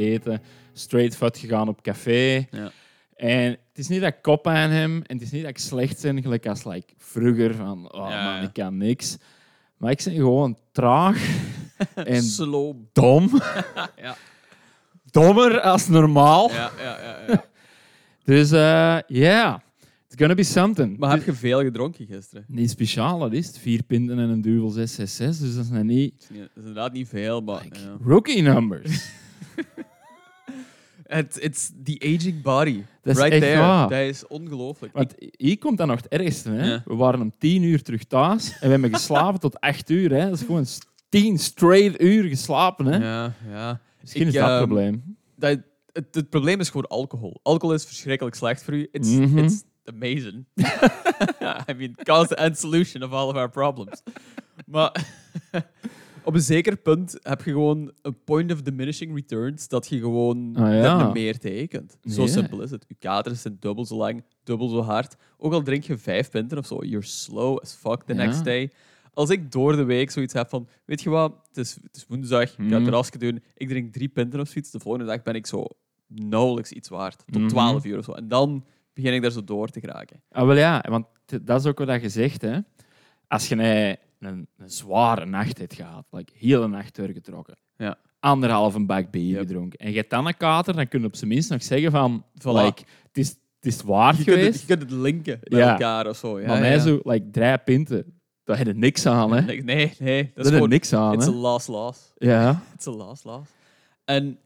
eten. Straight fout gegaan op café. Ja. En het is niet dat ik kop aan hem en het is niet dat ik slecht ben, gelijk als like, vroeger van, oh Ja, man, ik kan niks. Maar ik ben gewoon traag en Slow. dom. Ja. Dommer als normaal. Ja, ja, ja, ja. Dus ja, yeah, it's gonna be something. Maar heb je veel gedronken gisteren? Niet speciaal, dat is het. Vier pinten en een duvel 666, dus dat is niet... Dat is, niet- dat is inderdaad niet veel, maar... Like, ja. Rookie numbers. Het it's the aging body. Dat is right echt there. waar. Dat is ongelooflijk. Want hier komt dan nog het ergste. Hè? Ja. We waren om tien uur terug thuis en we hebben geslapen tot acht uur. Hè? Dat is gewoon tien straight uur geslapen. Hè? Ja, ja. Misschien is dat het ehm, probleem. Dat, het, het probleem is gewoon alcohol. Alcohol is verschrikkelijk slecht voor u. It's, Mhm. it's amazing. I mean, cause and solution of all of our problems. maar op een zeker punt heb je gewoon een point of diminishing returns dat je gewoon Ah, ja. net niet meer tekent. Zo simpel is het. Je katers zijn dubbel zo lang, dubbel zo hard. Ook al drink je vijf pinten of zo, you're slow as fuck the Ja. next day. Als ik door de week zoiets heb van, weet je wat, het is, het is woensdag, ik ga het Mhm. terrasje doen, ik drink drie pinten of zoiets, de volgende dag ben ik zo nauwelijks iets waard. Tot Mhm. 12 uur of zo. En dan begin ik daar zo door te geraken. Ah, wel ja, want dat is ook wat je zegt. Hè? Als je een, een, zware nacht hebt gehad, like, hele nacht doorgetrokken, Ja. anderhalve bak bier Yep. gedronken, en je hebt dan een kater, dan kun je op zijn minst nog zeggen van, Voilà. like, het, is, het is waard Je kunt, het, geweest, je kunt het linken Ja. elkaar of zo. Ja, maar mij ja. zo, like, drie pinten, daar heb je niks aan. Hè? Nee, nee, nee. Dat is gewoon... niks aan. It's Hè? a loss-loss. Ja. It's a loss-loss. En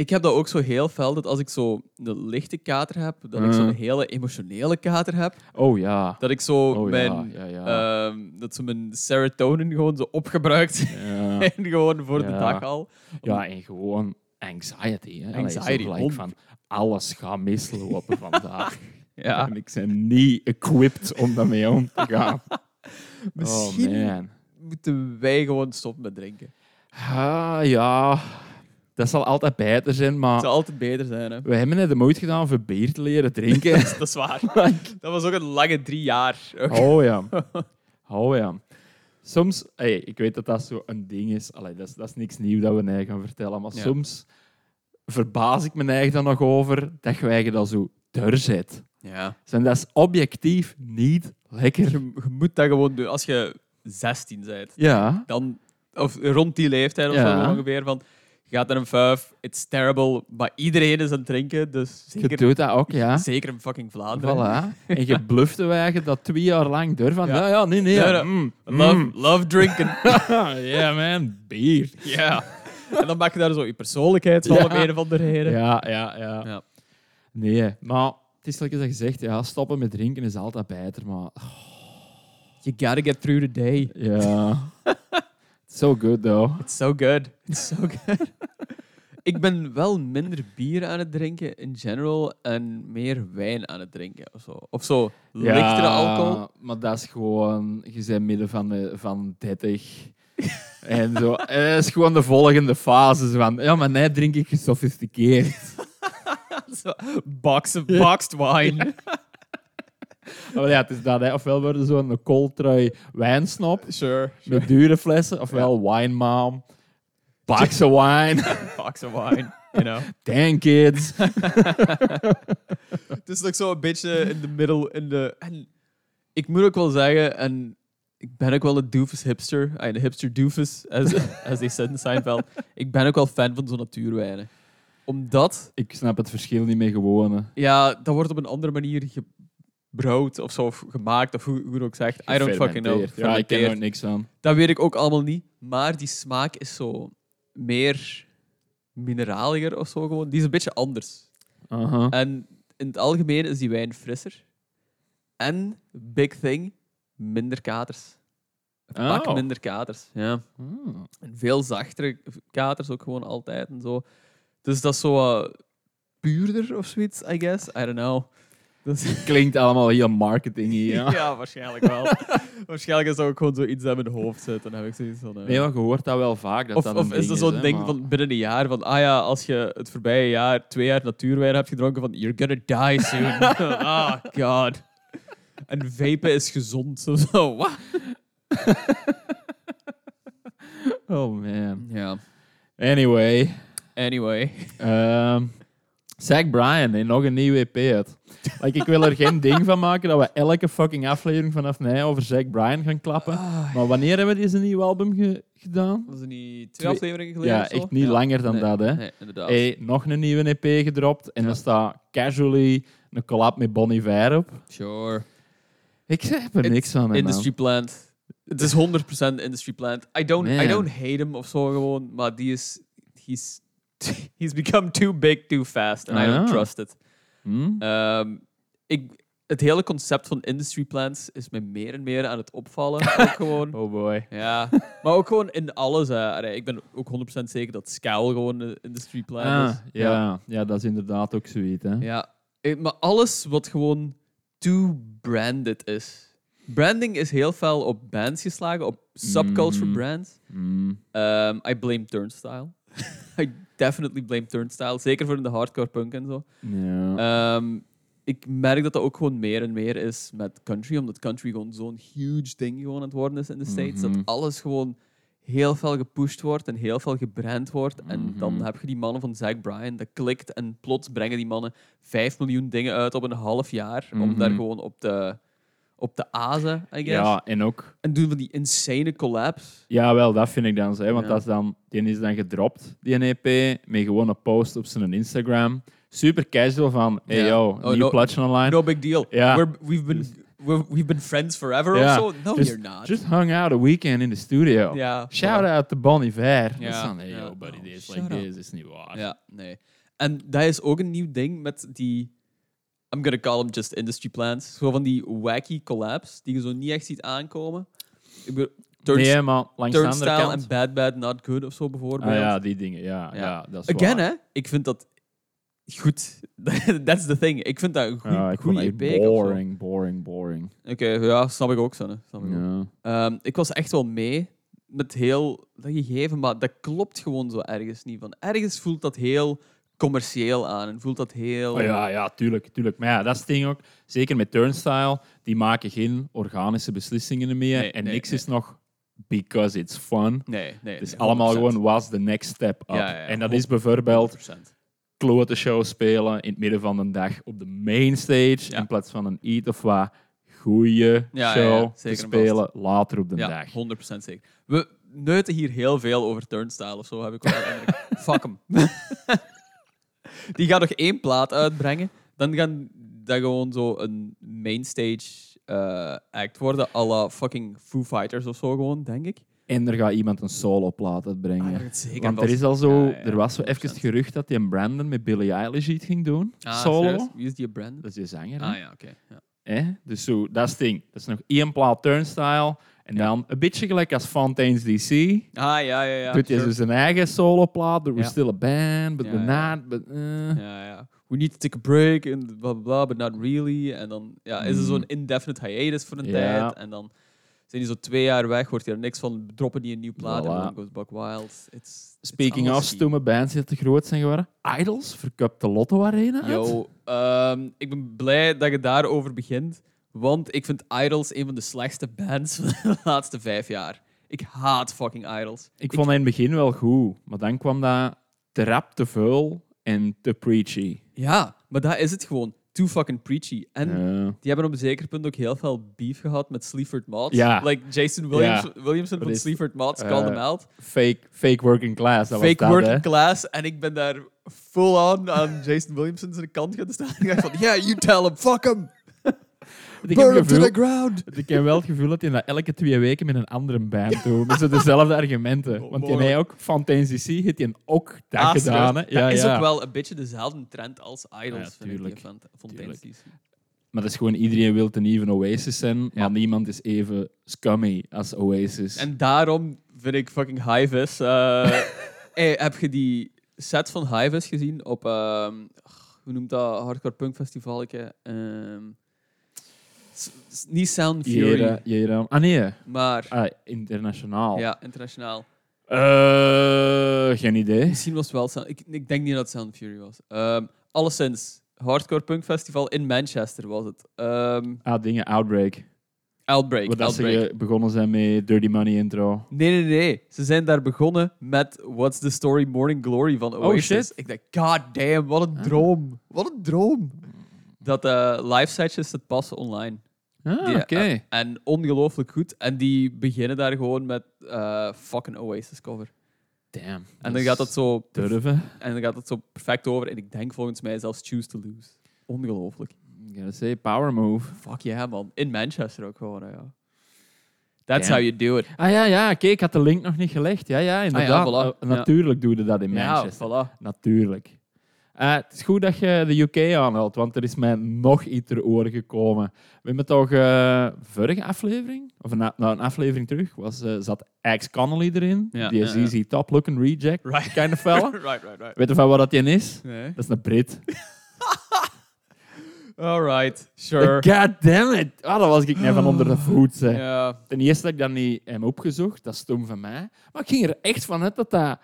ik heb dat ook zo heel fel, dat als ik zo een lichte kater heb, dat ik Mm. zo'n hele emotionele kater heb, Oh ja. dat ik zo Oh mijn... ja, ja, ja. ehm, dat zo mijn serotonin gewoon zo opgebruikt en gewoon voor de dag al. Ja, en gewoon anxiety. Hè? Allee, Anxiety, gelijk hond. van alles gaat mislopen vandaag. Ja. En ik ben niet equipped om daarmee om te gaan. Misschien Oh man. moeten wij gewoon stoppen met drinken. Ah, ja, dat zal altijd beter zijn, Het maar zou altijd beter zijn, hè. we hebben net de moeite gedaan voor bier te leren drinken. Dat is waar. Dat was ook een lange drie jaar. Ook. oh ja. Oh ja. Soms, hey, ik weet dat dat zo een ding is. Allee, dat, is dat is niks nieuws dat we nee gaan vertellen, maar Ja. soms verbaas ik me eigen dan nog over dat je eigen dat zo deur zit. Ja. En dat is objectief niet lekker. Je, je moet dat gewoon doen. Als je 16 bent, Ja. dan, of rond die leeftijd of Ja. zo ongeveer, van je gaat naar een vijf, it's terrible, maar iedereen is aan het drinken, dus Je zeker, doet dat ook, ja. zeker in fucking Vlaanderen. Voilà. En je blufte eigen dat twee jaar lang door van, Ja. ja, nee, nee. Ja, mm, Love, mm. love drinking. Ja, man, bier. Ja. En dan maak je daar zo je persoonlijkheid van Ja. een of andere reden. Ja, ja, ja. Ja. Nee, maar het is dat je zegt, ja, stoppen met drinken is altijd beter, maar You gotta get through the day. ja. It's so good, though. It's so good. It's so good. ik ben wel minder bier aan het drinken in general en meer wijn aan het drinken of zo. Of zo lichtere alcohol. maar dat is gewoon, je bent midden van, de, van 30. en zo. En dat is gewoon de volgende fase. Van, ja, maar nee, drink ik gesofisticeerd. Zo, box, boxed wine. Maar ja, het is dat, hè. Ofwel worden zo'n kooltrui wijnsnop sure. met dure flessen, ofwel wine mom, box of wine, Box of wine. You know. damn kids. Het is nog zo een beetje in de middel. In de, en ik moet ook wel zeggen, en ik ben ook wel een doofus hipster. ah, Een hipster doofus, as, as they said in Seinfeld. Ik ben ook wel fan van zo'n natuurwijnen. Omdat, Ik snap het verschil niet meer gewoon. ja, dat wordt op een andere manier gebrouwd of zo, of gemaakt, of hoe, hoe je ook zegt. I don't fucking know. Ja, ik ken er niks van. Dat weet ik ook allemaal niet. Maar die smaak is zo meer mineraliger of zo gewoon. Die is een beetje anders. Aha. En in het algemeen is die wijn frisser. En, big thing, minder katers. Een pak Oh. minder katers. Ja. Hmm. En veel zachtere katers ook gewoon altijd en zo. Dus dat is zo eh, puurder of zoiets, I guess. I don't know. Dus, Klinkt allemaal heel marketing hier. ja. Ja. waarschijnlijk wel. waarschijnlijk is dat ook gewoon zoiets dat in mijn hoofd zit. Dan heb ik zoiets van... eh, Nee, maar je hoort dat wel vaak. Dat of dat of is er zo'n ding maar- van binnen een jaar van, ah ja, als je het voorbije jaar, twee jaar natuurwijn hebt gedronken, van, you're gonna die soon. ah, god. En vapen is gezond. Zo, zo, wat? Oh man. Ja. Anyway. Anyway. Ehm Zack Bryan heeft nog een nieuwe EP uit. Like, ik wil er geen ding van maken dat we elke fucking aflevering vanaf nu over Zack Bryan gaan klappen. Ah, Maar wanneer hebben we deze nieuwe album ge- gedaan? was het niet twee afleveringen geleden Ja, echt niet langer dan Nee, dat, hè. Nee, inderdaad. Hey, nog een nieuwe EP gedropt. En Ja. dan staat casually een collab met Bonnie Iver op. Sure. Ik zeg er It's niks van. Industry plant. Het is 100% industry plant. I don't, I don't hate him of zo gewoon, maar die is... He's, he's become too big too fast and I Ah, don't ja. trust it. Hm? Ehm, ik, het hele concept van industry plants is me meer en meer aan het opvallen. ook gewoon. Oh boy. Ja, maar ook gewoon in alles. Hè. Allee, ik ben ook 100% zeker dat Scowl gewoon een industry plant Ah, is. ja. Ja. dat is inderdaad ook zoiets. Hè. Ja, eh, maar alles wat gewoon too branded is. Branding is heel fel op bands geslagen, op subculture Mhm. brands. Hm. Um, I blame Turnstile. I definitely blame Turnstile. Zeker voor in de hardcore punk en zo. Ja. Ehm, ik merk dat dat ook gewoon meer en meer is met country, omdat country gewoon zo'n huge ding gewoon aan het worden is in de States. Mhm. Dat alles gewoon heel veel gepusht wordt en heel veel gebrand wordt. En Mhm. dan heb je die mannen van Zack Bryan, dat klikt en plots brengen die mannen 5 miljoen dingen uit op een half jaar. Om Mhm. daar gewoon op de, op de azen, I guess. ja, en ook... En doen van die insane collabs. Ja, wel, dat vind ik dan zo. hè, Want Ja. dat is dan, die is dan gedropt, die EP, met gewoon een post op zijn Instagram. Super casual van, hey Ja. yo, Oh, nieuw no- plaatje online. No big deal. Ja. We're, we've, been, we're, we've been friends forever of zo. No, Just- you're not. Just hung out a weekend in the studio. ja, Shout out to Bonnie Iver. Is dan, hey yo, buddy, Oh, this, like, up. this is niet waar. Ja, nee. En dat is ook een nieuw ding met die... I'm gonna call them just industry plans. Zo van die wacky collabs die je zo niet echt ziet aankomen. Ik bedoel, Turns- Nee, maar langs de andere Turnstile kant... en Bad Bad Not Good of zo bijvoorbeeld. Ah, ja, die dingen, ja. Ja. ja. dat is Again, waar. hè. Ik vind dat goed. That's the thing. Ik vind dat een goed, Ja, ik goede EP. boring, boring, boring. Oké, ja, snap ik ook zo. hè. Snap ik, ook. Ehm, ik was echt wel mee met heel dat gegeven, maar dat klopt gewoon zo ergens niet. Van ergens voelt dat heel commercieel aan en voelt dat heel. Oh, ja, ja, tuurlijk, tuurlijk. Maar ja, dat is het ding ook. Zeker met Turnstile, die maken geen organische beslissingen meer. Nee, en nee, niks nee. is nog because it's fun. Nee, nee. Het is allemaal 100%. gewoon was the next step up. Ja, ja, ja, en dat is bijvoorbeeld 100%. klote show spelen in het midden van de dag op de main stage. Ja. In plaats van een iets of wat goede ja, show ja, te spelen later op de Ja, dag. 100% zeker. We neuten hier heel veel over Turnstile of zo, heb ik wel. Fuck hem. Die gaat nog één plaat uitbrengen. Dan gaan dat gewoon zo een mainstage eh act worden, à la fucking Foo Fighters of zo gewoon, denk ik. En er gaat iemand een solo-plaat uitbrengen. Ah, zeker Want er is al zo, Ja, ja, er was zo even 100%. het gerucht dat hij een Brandon met Billie Eilish iets ging doen. Ah, solo. serieus? Wie is die Brandon? Dat is je zanger. hè? Ah ja, oké. Ja. Dus zo, dat is ding. Dat is nog één plaat Turnstile. En dan een beetje gelijk als Fontaine's DC. Ah ja, ja, ja. Put je sure. dus een eigen solo-plaat. But we're Ja. still a band, but we're not. But, eh. Ja, ja. We need to take a break and blah blah blah, but not really. En dan ja, is er Mm. zo'n indefinite hiatus voor een tijd. En dan zijn die zo twee jaar weg, hoort je er niks van, droppen die een nieuw plaat en dan goes Buck Wild. It's, Speaking of stomme bands die te groot zijn geworden. Idols verkupt de Lotto Arena uit. Yo, ehm, ik ben blij dat je daarover begint, want ik vind Idols een van de slechtste bands van de laatste vijf jaar. Ik haat fucking Idols. Ik vond het in het begin wel goed. Maar dan kwam dat te rap, te vuil en te preachy. Ja, maar dat is het gewoon. Too fucking preachy. En Ja. Die hebben op een zeker punt ook heel veel beef gehad met Sleaford Mods. Ja. Like Jason Williams, Ja. Williamson van Sleaford Mods eh, called him out. fake, fake working class. Fake dat, working hè. class. En ik ben daar full on aan Jason Williamson zijn kant gaan staan. Ik dacht van, yeah, you tell him, fuck him. Ik heb, Burn him to the ground. ik heb wel het gevoel dat hij dat elke twee weken met een andere band doet. Met zo dezelfde argumenten. Oh, Want hij mooi. heeft ook Fontaine's DC heeft hij ook dat Ah, gedaan. Hè. Ja, dat is ja. ook wel een beetje dezelfde trend als Idols, Ja, vind ik, tuurlijk. DC. Maar dat is gewoon iedereen wil een even Oasis zijn, Ja. maar niemand is even scummy als Oasis. En daarom vind ik fucking Hivis... eh hey, heb je die set van Hivis gezien op... ehm, hoe noemt dat? Hardcore Punk Festival? Ehm niet Sound Fury, Jera, Jera. Ah nee, maar... ah, internationaal. Ja, internationaal. Eh, geen idee. Misschien was het wel Sound... Ik, ik denk niet dat het Sound Fury was. Ehm alleszins, Hardcore Punk Festival in Manchester was het. Ehm, Ah, dingen, Outbreak. Outbreak. Waar dat ze Outbreak. begonnen zijn met Dirty Money intro. Nee, nee, nee. Ze zijn daar begonnen met What's the Story Morning Glory van Oasis. Oh, shit. Ik dacht, god damn, wat een Ah. droom. Wat een droom. Dat eh live setjes het passen online. Ah, oké. eh, en ongelooflijk goed. En die beginnen daar gewoon met eh, fucking Oasis cover. Damn. En dan gaat dat zo Durven. en dan gaat het zo perfect over. En ik denk volgens mij zelfs Choose to Lose. Ongelooflijk. Ik gotta say, power move. Fuck yeah, man. In Manchester ook gewoon, ja. That's Damn. how you do it. Ah ja, ja, oké, ik had de link nog niet gelegd. Ja, ja, inderdaad. voilà. Eh, Ja. natuurlijk doe je dat in Ja, Manchester. voilà. Natuurlijk. Eh, het is goed dat je de UK aanhaalt, want er is mij nog iets ter oren gekomen. We hebben toch eh vorige aflevering, of een, nou, een aflevering terug, was, eh, zat Axe Connolly erin. Ja, die ja, ja. ZZ Top looking reject Right. kind of fella. right, right, right. Weet je van wat dat die is? Nee. Dat is een Brit. Alright, sure. God damn it. Ah, dat was ik net van onder de voet. Zeg. Ja, Ten eerste dat ik dat niet heb opgezocht, dat is stom van mij. Maar ik ging er echt van uit dat dat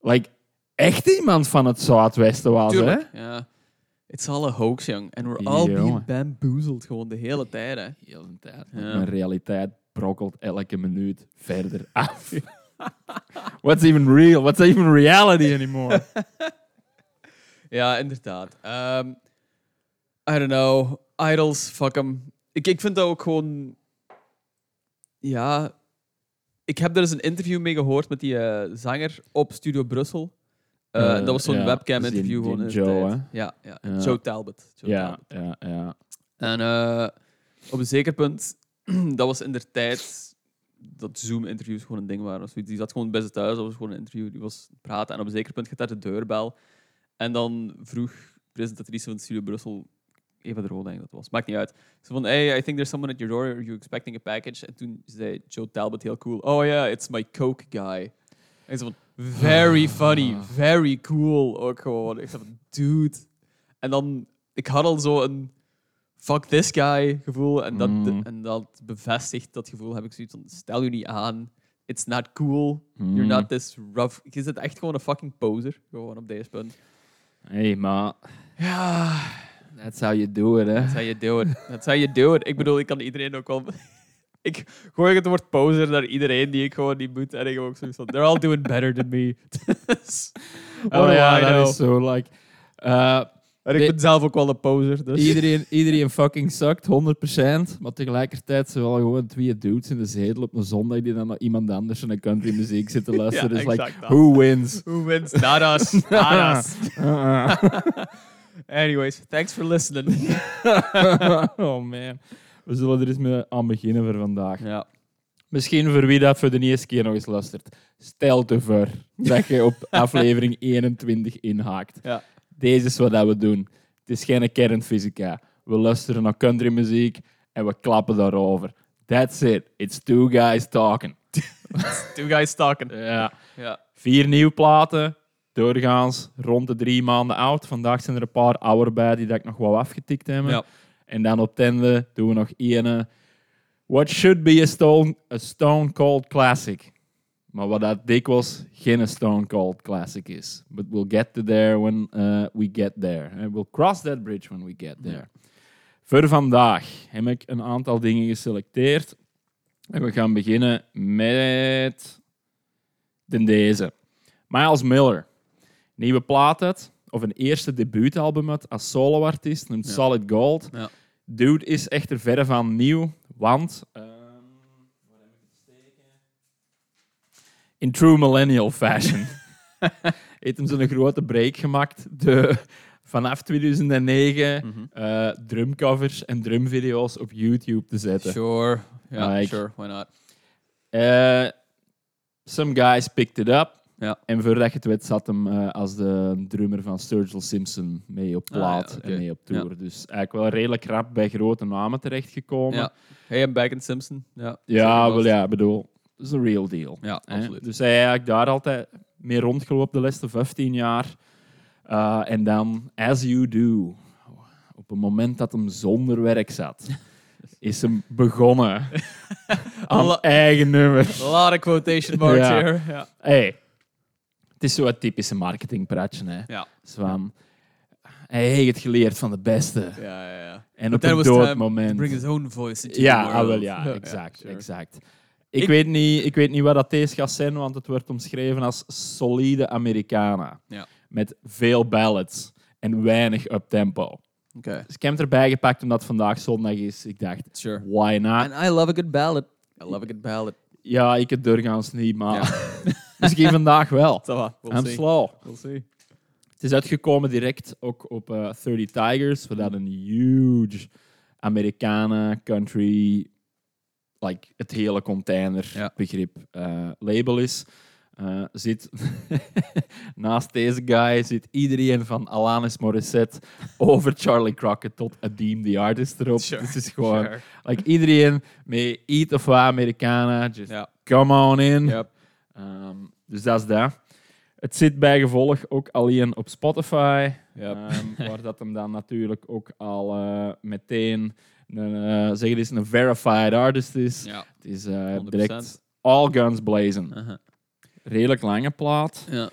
like, echt iemand van het Zuidwesten was. Hè? tuurlijk. Ja. It's all a hoax, jong. And we're all being Jongen. bamboozled gewoon de hele tijd, hè. Heel de tijd. Ja. Mijn realiteit brokkelt elke minuut verder af. What's even real? What's even reality anymore? Ja, inderdaad. Ehm, I don't know. Idols, fuck them. Ik, ik vind dat ook gewoon... Ja... Ik heb daar eens een interview mee gehoord met die eh, zanger op Studio Brussel. Eh, dat was zo'n ja, webcam-interview die- gewoon. die Joe? Ja, ja. Joe Talbot. Joe ja, Talbot. ja, ja. En eh, op een zeker punt, dat was in de tijd dat Zoom-interviews gewoon een ding waren. of zoiets. Die zat gewoon bij ze thuis, dat was gewoon een interview, die was praten. En op een zeker punt gaat daar de deurbel. En dan vroeg presentatrice van Studio Brussel, Eva de Roo, denk ik dat was, maakt niet uit. Ze van, hey, I think there's someone at your door, are you expecting a package? En toen zei Joe Talbot heel cool, oh yeah, it's my coke guy. En ze van, very funny, very cool ook gewoon. Ik zei van, dude. En dan, ik had al zo een fuck this guy gevoel. En dat, Mm. en dat bevestigt dat gevoel, heb ik zoiets van, stel je niet aan. It's not cool. Mm. You're not this rough. Je zit echt gewoon een fucking poser. Gewoon op deze punt. Hey, maar Ja, that's how you do it, hè? that's how you do it. That's how you do it. Ik bedoel, ik kan iedereen ook wel... ik gooi het woord poser naar iedereen die ik gewoon niet moet. En ik heb ook zoiets van, they're all doing better than me. Dus, Oh ja, know? dat is zo, like... En ik ben zelf ook wel een poser. Dus. iedereen, iedereen fucking sukt, 100%. Maar tegelijkertijd zijn wel gewoon twee dudes in de zetel op een zondag die dan naar iemand anders in een country muziek zitten luisteren. Ja, dus like, who wins? Who wins? Not us. Not us. Anyways, thanks for listening. oh man. We zullen er eens mee aan beginnen voor vandaag. ja. Misschien voor wie dat voor de eerste keer nog eens luistert. Stel te voor dat je op aflevering 21 inhaakt. Ja. Deze is wat dat we doen. Het is geen kernfysica. We luisteren naar countrymuziek en we klappen daarover. That's it. It's two guys talking. Two guys talking. Ja. Ja. Vier nieuwe platen. Doorgaans rond de drie maanden oud. Vandaag zijn er een paar ouder bij die dat ik nog wel afgetikt heb. Ja. En dan op tende doen we nog één. What should be a stone, a stone Cold Classic. Maar wat dat dikwijls geen Stone Cold Classic is. But we'll get to there when uh, we get there. And we'll cross that bridge when we get there. Voor vandaag heb ik een aantal dingen geselecteerd. En we gaan beginnen met de deze. Miles Miller. Nieuwe plaat uit, of een eerste debuutalbum uit als soloartiest, Ja. Solid Gold. Ja. Dude is echter verre van nieuw, want... ehm, waar heb ik het steken? In true millennial fashion heeft hem zo'n grote break gemaakt. De, vanaf 2009 Mhm. eh, drumcovers en drumvideo's op YouTube te zetten. Sure. Like- sure. Why not? Eh, some guys picked it up. Ja. En voordat je het weet, zat hem eh, als de drummer van Sturgill Simpson mee op Ah, ja, plaat en mee op tour. Dus eigenlijk wel redelijk rap bij grote namen terechtgekomen. Ja. Hey, en Back in Simpson. Ja, Ja, wel ja, ik bedoel, dat is een real deal. Ja, hè. absoluut. Dus hij eigenlijk daar altijd mee rondgelopen de laatste 15 jaar. Uh, en dan, as you do, op het moment dat hem zonder werk zat, is hem begonnen aan Alle- eigen nummers. A lot of quotation marks Ja. here. Ja. Hey, het is zo'n typische marketingpraatje. Hè. Ja. Zo van, hij heeft het geleerd van de beste. Ja, ja, ja. En But op een doodmoment... to Bring his own voice into Ja, the ah, world. wel, ja, exact, sure. exact. Ik, Ik- weet niet, ik weet niet wat dat deze gaat zijn, want het wordt omschreven als solide Americana. Ja. Met veel ballads en weinig uptempo. Oké, Dus ik heb hem erbij gepakt omdat het vandaag zondag is. Ik dacht, sure. why not? And I love a good ballad. I love a good ballad. Ja, ik het doorgaans niet, maar Ja. misschien vandaag wel. We'll I'm see. slow. We'll see. Het is uitgekomen direct ook op eh 30 Tigers, wat dat een huge Americana country, like het hele container Ja. begrip eh, label is. Eh, zit naast deze guy zit iedereen van Alanis Morissette over Charlie Crockett tot Adeem the Artist erop. Sure, Dus het is gewoon Sure. like iedereen met iets of wat Americana, just Ja. come on in. Yep. Ehm, dus dat is dat. Het zit bij gevolg ook alleen op Spotify. Yep. ehm, waar dat hem dan natuurlijk ook al eh, meteen een, eh zeg het een verified artist is. Ja. Het is eh, 100%. direct all guns blazing. Redelijk lange plaat. Ja.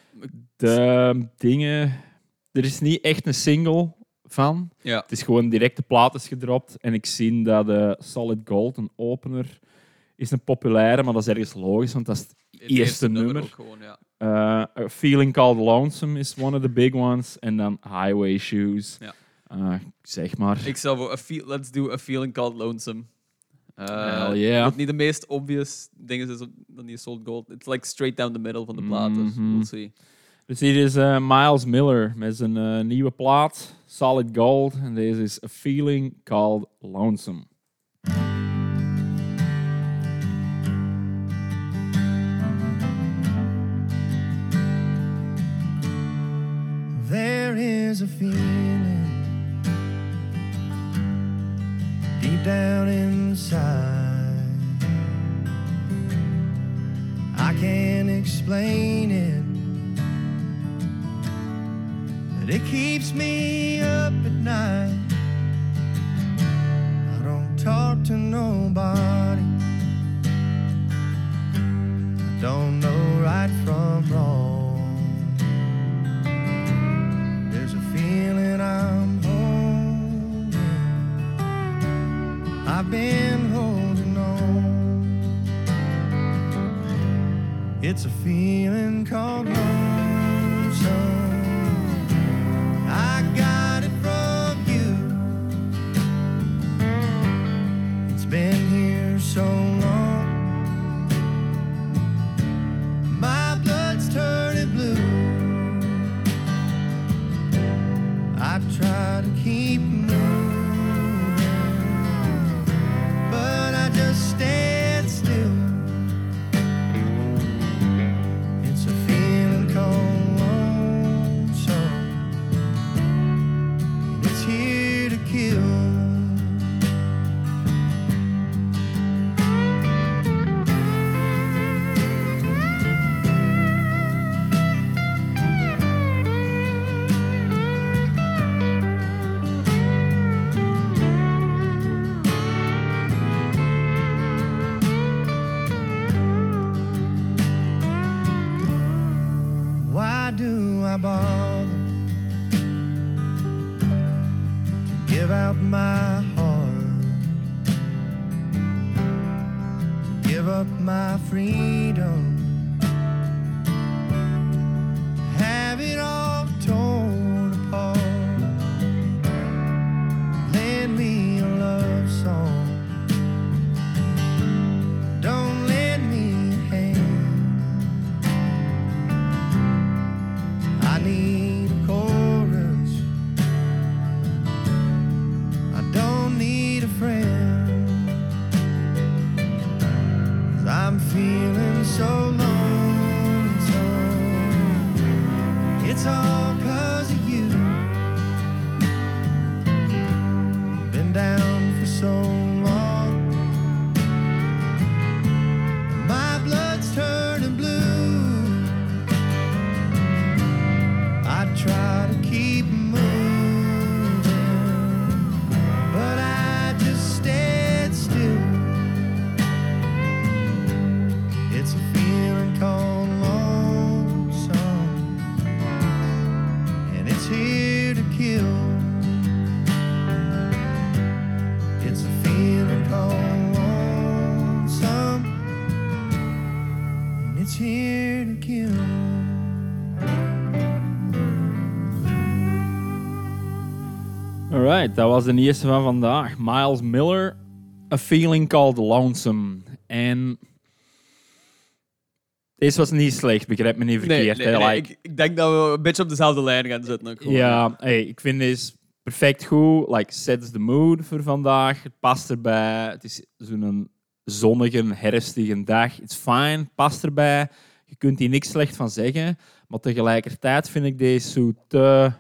De dingen... Er is niet echt een single van. Ja. Het is gewoon direct de plaat is gedropt. En ik zie dat de Solid Gold, een opener, is een populaire, maar dat is ergens logisch, want dat is het eerste nummer. gewoon, ja. Uh, A Feeling Called Lonesome is one of the big ones. En dan Highway Shoes. Ja. Uh, zeg maar. Ik zou voor feel, let's do a feeling called lonesome. Uh, Hell yeah. Wat niet de meest obvious dingen is dan die Sold Gold. It's like straight down the middle van de plaat. Dus Mhm. we'll see. Dus hier is uh, Miles Miller met zijn uh, nieuwe plaat, Solid Gold. En deze is A Feeling Called Lonesome. There is a feeling deep down inside. I can't explain it, but it keeps me up at night. I don't talk to nobody. I don't know right from wrong. I've been holding on. It's a feeling called lonesome. Dat was de eerste van vandaag. Miles Miller, A Feeling Called Lonesome. En deze was niet slecht, begrijp me niet verkeerd. nee, hè, nee, like- ik, ik denk dat we een beetje op dezelfde lijn gaan zitten. Ook gewoon. ja, hey, ik vind deze perfect goed. Like, sets the mood voor vandaag. Het past erbij. Het is zo'n zonnige, herfstige dag. It's fine, past erbij. Je kunt hier niks slecht van zeggen. Maar tegelijkertijd vind ik deze zo te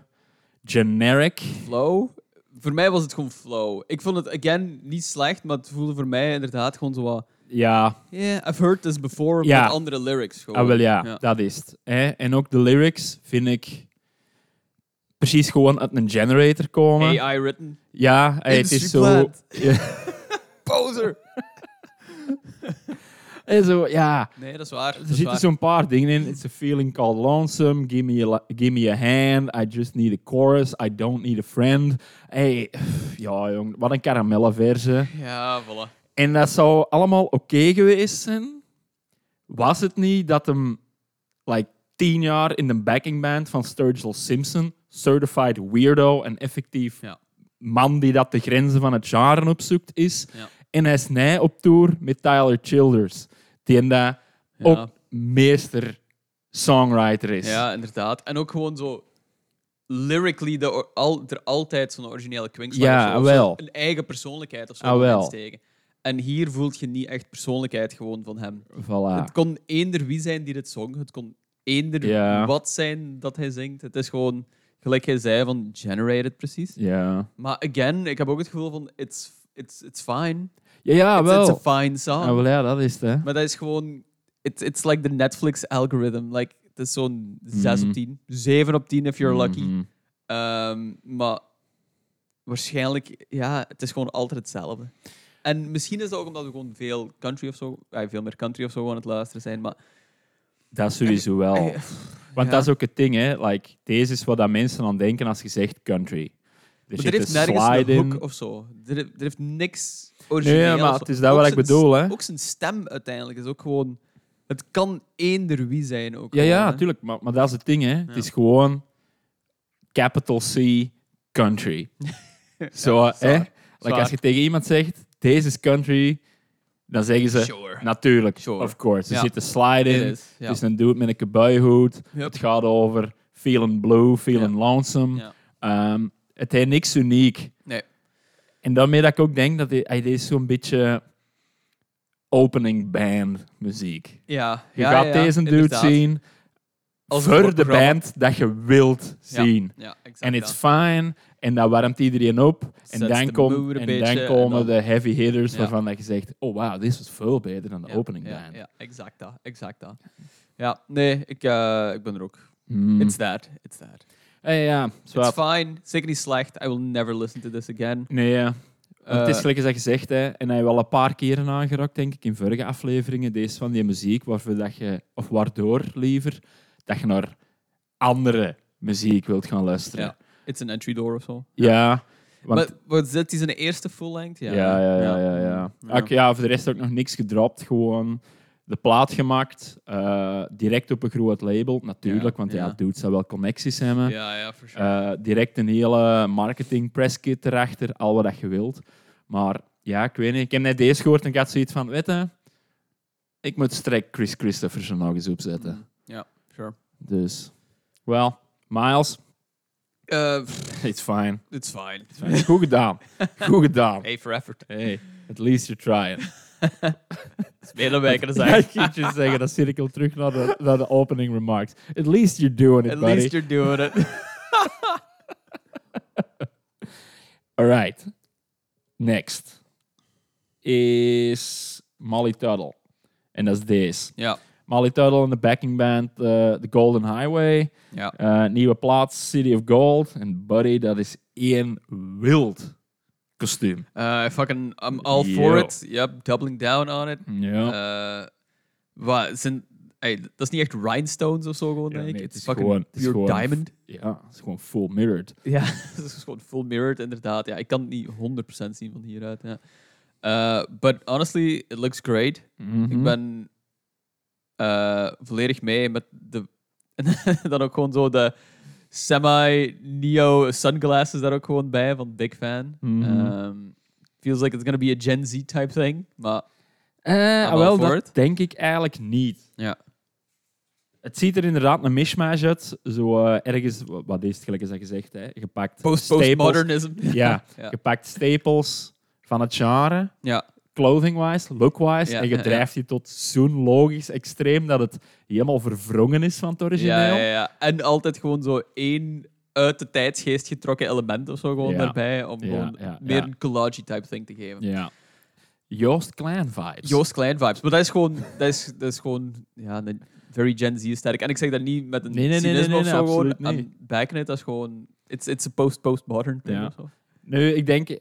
generic. Flow. Voor mij was het gewoon flow. Ik vond het, again, niet slecht, maar het voelde voor mij inderdaad gewoon zo wat... Ja, Yeah, I've heard this before, Ja. met andere lyrics. Gewoon. Ah, wel ja, Ja. dat is het. Hè? En ook de lyrics vind ik precies gewoon uit een generator komen. AI written. Ja, hey, het is zo... Poser! en zo, ja. Nee, dat is waar. Er zitten zo'n paar dingen in. It's a feeling called lonesome. Give me, a, give me a hand. I just need a chorus. I don't need a friend. Hey, ja, jong, wat een karamellenverse. Ja, voilà. En dat zou allemaal oké geweest zijn. Was het niet dat hem like, tien jaar in de backing band van Sturgill Simpson, certified weirdo en effectief Ja. man die dat de grenzen van het genre opzoekt is. Ja. En hij is op tour met Tyler Childers, die en dat Ja. ook meester songwriter is. Ja, inderdaad. En ook gewoon zo lyrically de, or- al, er altijd zo'n originele kwinkslag Ja, of zo, een eigen persoonlijkheid of zo Ah, wel. En hier voelt je niet echt persoonlijkheid gewoon van hem. Voilà. Het kon eender wie zijn die dit zong. Het kon eender Ja. wat zijn dat hij zingt. Het is gewoon, gelijk hij zei, van generated precies. Ja, Maar again, ik heb ook het gevoel van, it's, it's, it's fine. Ja, ja wel. it's a fine song. Ah, wel. Ja, dat is het. Hè. Maar dat is gewoon... It's, it's like the Netflix algorithm. Like, het is zo'n 6 Mhm. op 10. 7 op 10 if you're lucky. Mhm. Ehm, maar waarschijnlijk, ja, het is gewoon altijd hetzelfde. En misschien is dat ook omdat we gewoon veel country of zo, ja, veel meer country of zo aan het luisteren zijn. Maar Dat sowieso wel. Eh, Want ja. dat is ook het ding, hè. Like, deze is wat dat mensen aan denken als je zegt country. Er er heeft nergens een hook of zo. Er, er heeft niks origineel. Nee, maar het is dat wat ik bedoel, hè. Ook zijn stem uiteindelijk is ook gewoon... Het kan eender wie zijn ook. Ja, gewoon, ja, hè. natuurlijk. Maar, maar dat is het ding, hè. Het is gewoon capital C country. Zo, hè. zwaar. Like, Zwaar. als je tegen iemand zegt, deze is country, dan zeggen ze, Sure. natuurlijk, Sure. of course. Er Ja. zit een slide in. Is, ja. Het is een dude met een. Yep. Het gaat over feeling blue, feeling lonesome. Ja. Het heeft niks uniek. Nee. En daarmee dat ik ook denk dat hij, hij is zo'n beetje opening band muziek. Ja, Je ja, gaat ja, deze dude inderdaad. zien Als voor de band dat je wilt zien. Ja, exact. En it's fine. En dat warmt iedereen op. En Sets dan, the kom, mood een en beetje, dan en komen dan- de heavy hitters waarvan dat je zegt, oh wow, dit was veel beter dan de opening band. Ja, exact dat. Exact dat. Ja, nee, ik, eh, ik ben er ook. Hmm. It's that. It's that. Eh, ja. It's fine. Zeker niet slecht. I will never listen to this again. Nee, ja. Want het is Eh, gelijk als dat gezegd, hè, en hij wel een paar keren aangeraakt, denk ik, in vorige afleveringen, deze van die muziek, waarvoor dat je, of waardoor liever, dat je naar andere muziek wilt gaan luisteren. Ja. It's an entry door of zo. Ja, want, Maar zit hij zijn eerste full length? Ja, ja, ja, ja, ja, ja. Ja. Ja, voor de rest ook nog niks gedropt, gewoon de plaat gemaakt, eh, direct op een groot label, natuurlijk, Ja, want ja, ja. dudes zou wel connecties hebben. Ja, ja, sure. Eh, direct een hele marketing presskit erachter, al wat dat je wilt. Maar ja, ik weet niet. Ik heb net deze gehoord en ik had zoiets van, weet je, ik moet strek Chris Christopherson nog eens opzetten. Mm, Ja, sure. Dus, well, Miles, Uh, it's fine. it's fine. It's fine. Goed gedaan. Goed gedaan. Hey for effort. Hey, at least you're trying. is meer dan wij kunnen Ja, zeggen. ik moet je zeggen, dat cirkel terug naar de, naar de opening remarks. At least you're doing it, At buddy. least you're doing it. Alright. Next is Molly Tuttle. En dat is deze. ja. Molly Tuttle in de backing band eh, The Golden Highway. Ja. Eh, nieuwe plaat City of Gold. En Buddy, dat is één wild Uh, fucking, I'm all for it. Yep, doubling down on it. Ja. Uh, wat, zijn, hey, dat is niet echt rhinestones of zo gewoon, Ja, denk ik. nee, Het is fucking gewoon- pure gewoon- diamond. ja, het is gewoon full mirrored. Ja, het is gewoon full mirrored, inderdaad. Ja, ik kan het niet 100% zien van hieruit. Ja. Uh, but honestly, it looks great. Mhm. Ik ben volledig mee met de... en dan ook gewoon zo de semi-neo sunglasses daar ook gewoon bij, van big fan. Mhm. Ehm, feels like it's gonna be a Gen Z type thing, maar all wel, dat it. denk ik eigenlijk niet. ja. Het ziet er inderdaad een mishmash uit. Zo eh, ergens, wat is het gelijk als gezegd, hè? gepakt Post postmodernism. Ja, ja. gepakt staples van het genre, ja. Clothing-wise, look-wise. Ja, en je drijft die tot zo'n logisch extreem dat het helemaal verwrongen is van het origineel. Ja, ja, ja. En altijd gewoon zo één uit de tijdsgeest getrokken element of zo gewoon daarbij, om gewoon meer een collage type thing te geven. Ja. Joost Klein vibes. Joost Klein vibes. Maar dat is gewoon, dat is, dat is gewoon ja, een very Gen Z sterk. En ik zeg dat niet met een Nee, nee, nee, cynisme nee, of nee, zo gewoon. absoluut niet. Dat is gewoon... It's, it's a post-postmodern thing Ja. of zo. Nu, ik denk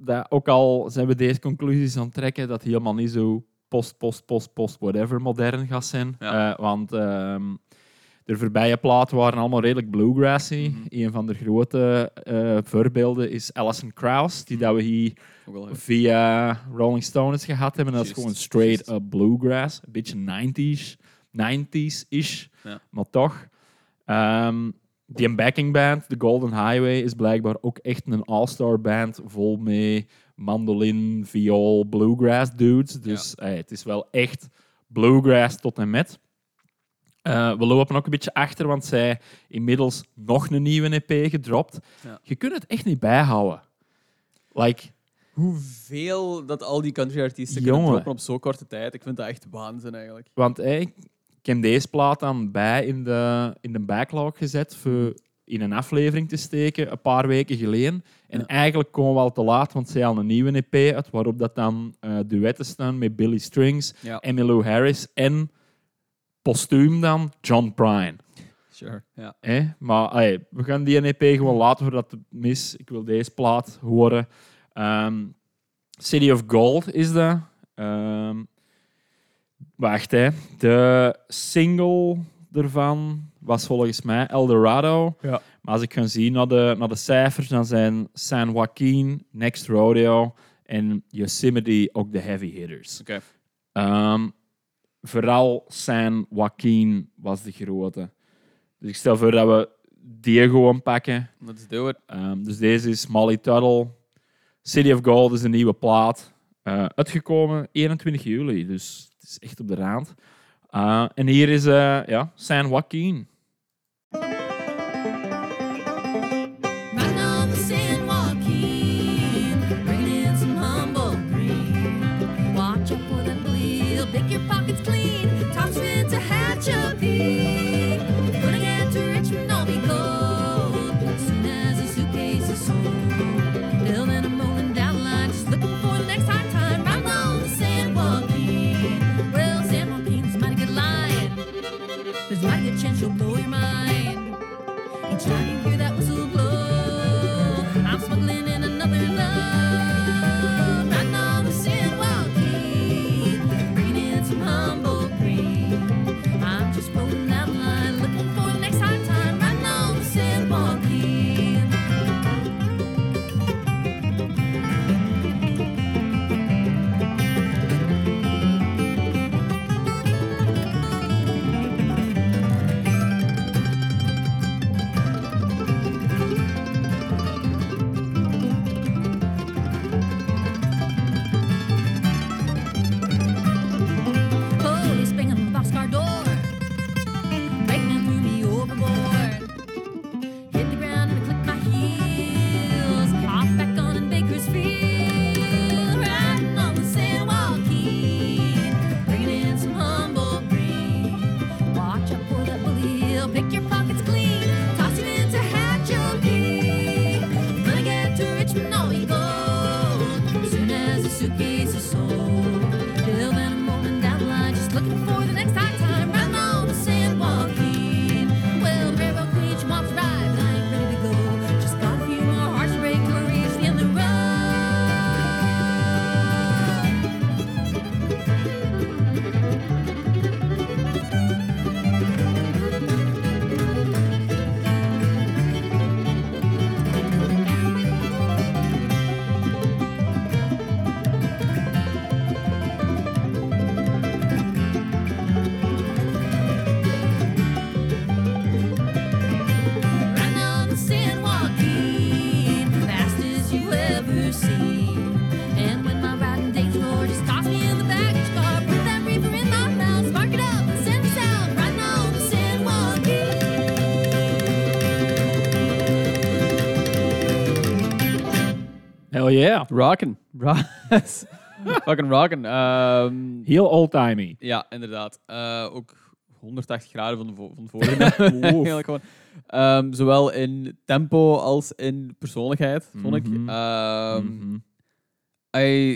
dat ook al zijn we deze conclusies aan het trekken, dat het helemaal niet zo post, post, post, post, whatever modern gaat zijn. Ja. Eh, want ehm, de voorbije platen waren allemaal redelijk bluegrassy. Mhm. Een van de grote eh, voorbeelden is Alison Krauss, die dat we hier via Rolling Stones gehad hebben. Dat is gewoon straight up bluegrass. Een beetje 90s, 90s-ish, Ja. maar toch. Ehm, die backing band, The Golden Highway, is blijkbaar ook echt een all-star band vol mee mandolin, viool, bluegrass dudes. Dus eh, het is wel echt bluegrass tot en met. Eh, we lopen ook een beetje achter, want zij inmiddels nog een nieuwe EP gedropt. Ja. Je kunt het echt niet bijhouden. Like, Hoeveel dat al die country-artiesten Jongen. kunnen droppen op zo'n korte tijd, ik vind dat echt waanzin eigenlijk. Want hey, ik heb deze plaat dan bij in de, in de backlog gezet voor in een aflevering te steken, een paar weken geleden. En Ja. eigenlijk komen we al te laat, want zij al een nieuwe EP uit, waarop dat dan eh, duetten staan met Billy Strings, Ja, Emmylou Harris en postuum dan John Prine. sure. Ja. Hè? Maar we gaan die EP gewoon laten voordat het mis. Ik wil deze plaat horen. Ehm, City of Gold is dat. Ehm, wacht, hè. De single ervan was volgens mij Eldorado. Ja. Maar als ik ga zien naar de, naar de cijfers, dan zijn San Joaquin, Next Rodeo en Yosemite ook de heavy hitters. Oké. Ehm, vooral San Joaquin was de grote. Dus ik stel voor dat we die gewoon pakken. Let's do it. Ehm, dus deze is Molly Tuttle. City of Gold is een nieuwe plaat. Eh, uitgekomen 21 juli, dus is echt op de rand. Eh, en hier is eh, ja, San Joaquin. Rockin'. Ra- Fucking rockin'. Ehm, Heel old-timey. ja, inderdaad. Eh, ook 180 graden van de, vo- van de vorige. Eigenlijk gewoon. Ehm, zowel in tempo als in persoonlijkheid, vond ik. Mhm. Ehm, Mhm. I,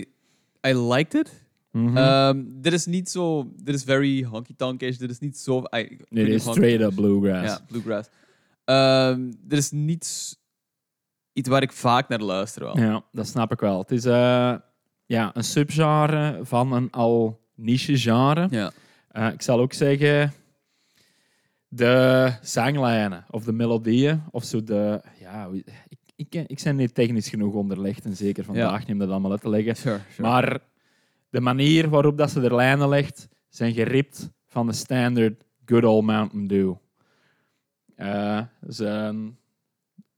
I liked it. Mhm. Dit is niet zo... Dit is very honky-tonkish. Dit is niet zo... Dit is of honky- straight up bluegrass. Ja, bluegrass. Dit is niet iets waar ik vaak naar luister wel. Ja, dat snap ik wel. Het is eh, ja, een subgenre van een al niche genre. Ja. Eh, ik zal ook zeggen, de zanglijnen of de melodieën of zo de... Ja, ik, ik, ik ben niet technisch genoeg onderlegd en zeker vandaag niet om dat allemaal uit te leggen. Sure, sure. Maar de manier waarop dat ze er lijnen legt, zijn geript van de standard Good Old Mountain Dew. Een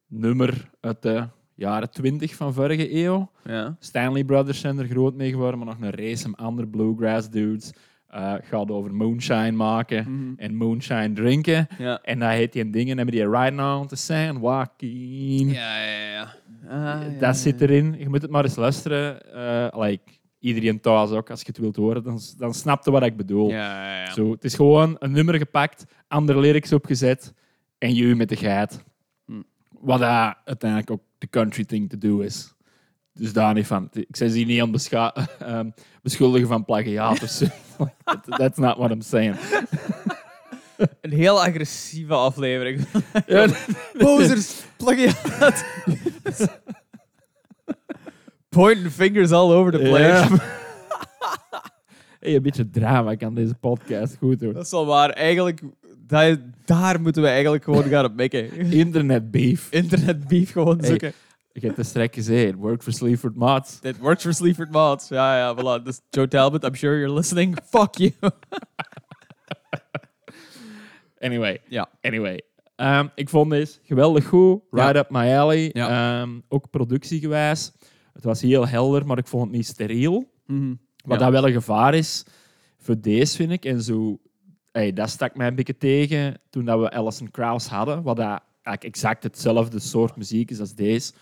nummer uit de jaren 20 van vorige eeuw. ja. Stanley Brothers zijn er groot mee geworden, maar nog een race met andere bluegrass dudes. Eh gaat over moonshine maken Mhm. en moonshine drinken. Ja. En dat heet die een dingen, hebben die Right Now on the Sand Walking. Ja, ja, ja. Ah, ja, dat zit erin. Je moet het maar eens luisteren. Eh, like, iedereen thuis ook, als je het wilt horen, dan, dan snap je wat ik bedoel. Ja, ja, ja. Zo, het is gewoon een nummer gepakt, andere lyrics opgezet en je met de geit. Wat dat uiteindelijk ook de country thing to do is. Dus daar niet van. Ik zei ze niet aan bescha- ehm, beschuldigen van plagiaat of zo. That- That's not what I'm saying. Een heel agressieve aflevering. Ja, Posers, plagiaat. Pointing fingers all over the place. Hey, een beetje drama kan deze podcast goed doen. Dat is wel waar. Eigenlijk, dat, daar moeten we eigenlijk gewoon gaan op mikken. Internet beef. Internet beef gewoon Hey. zoeken. Ik heb de strek gezegd. Work for Sleaford Mods. Dit works for Sleaford Mods. Ja, ja, voilà. Dus Joe Talbot, I'm sure you're listening. Fuck you. Anyway. Ja. Anyway. Ehm, ik vond deze geweldig goed. Right up my alley. Ja. Ehm, ook productiegewijs. Het was heel helder, maar ik vond het niet steriel. Mhm. Wat Ja. dat wel een gevaar is voor deze, vind ik. En zo, hey, dat stak mij een beetje tegen toen dat we Alison Krauss hadden. Wat dat eigenlijk exact hetzelfde soort muziek is als deze.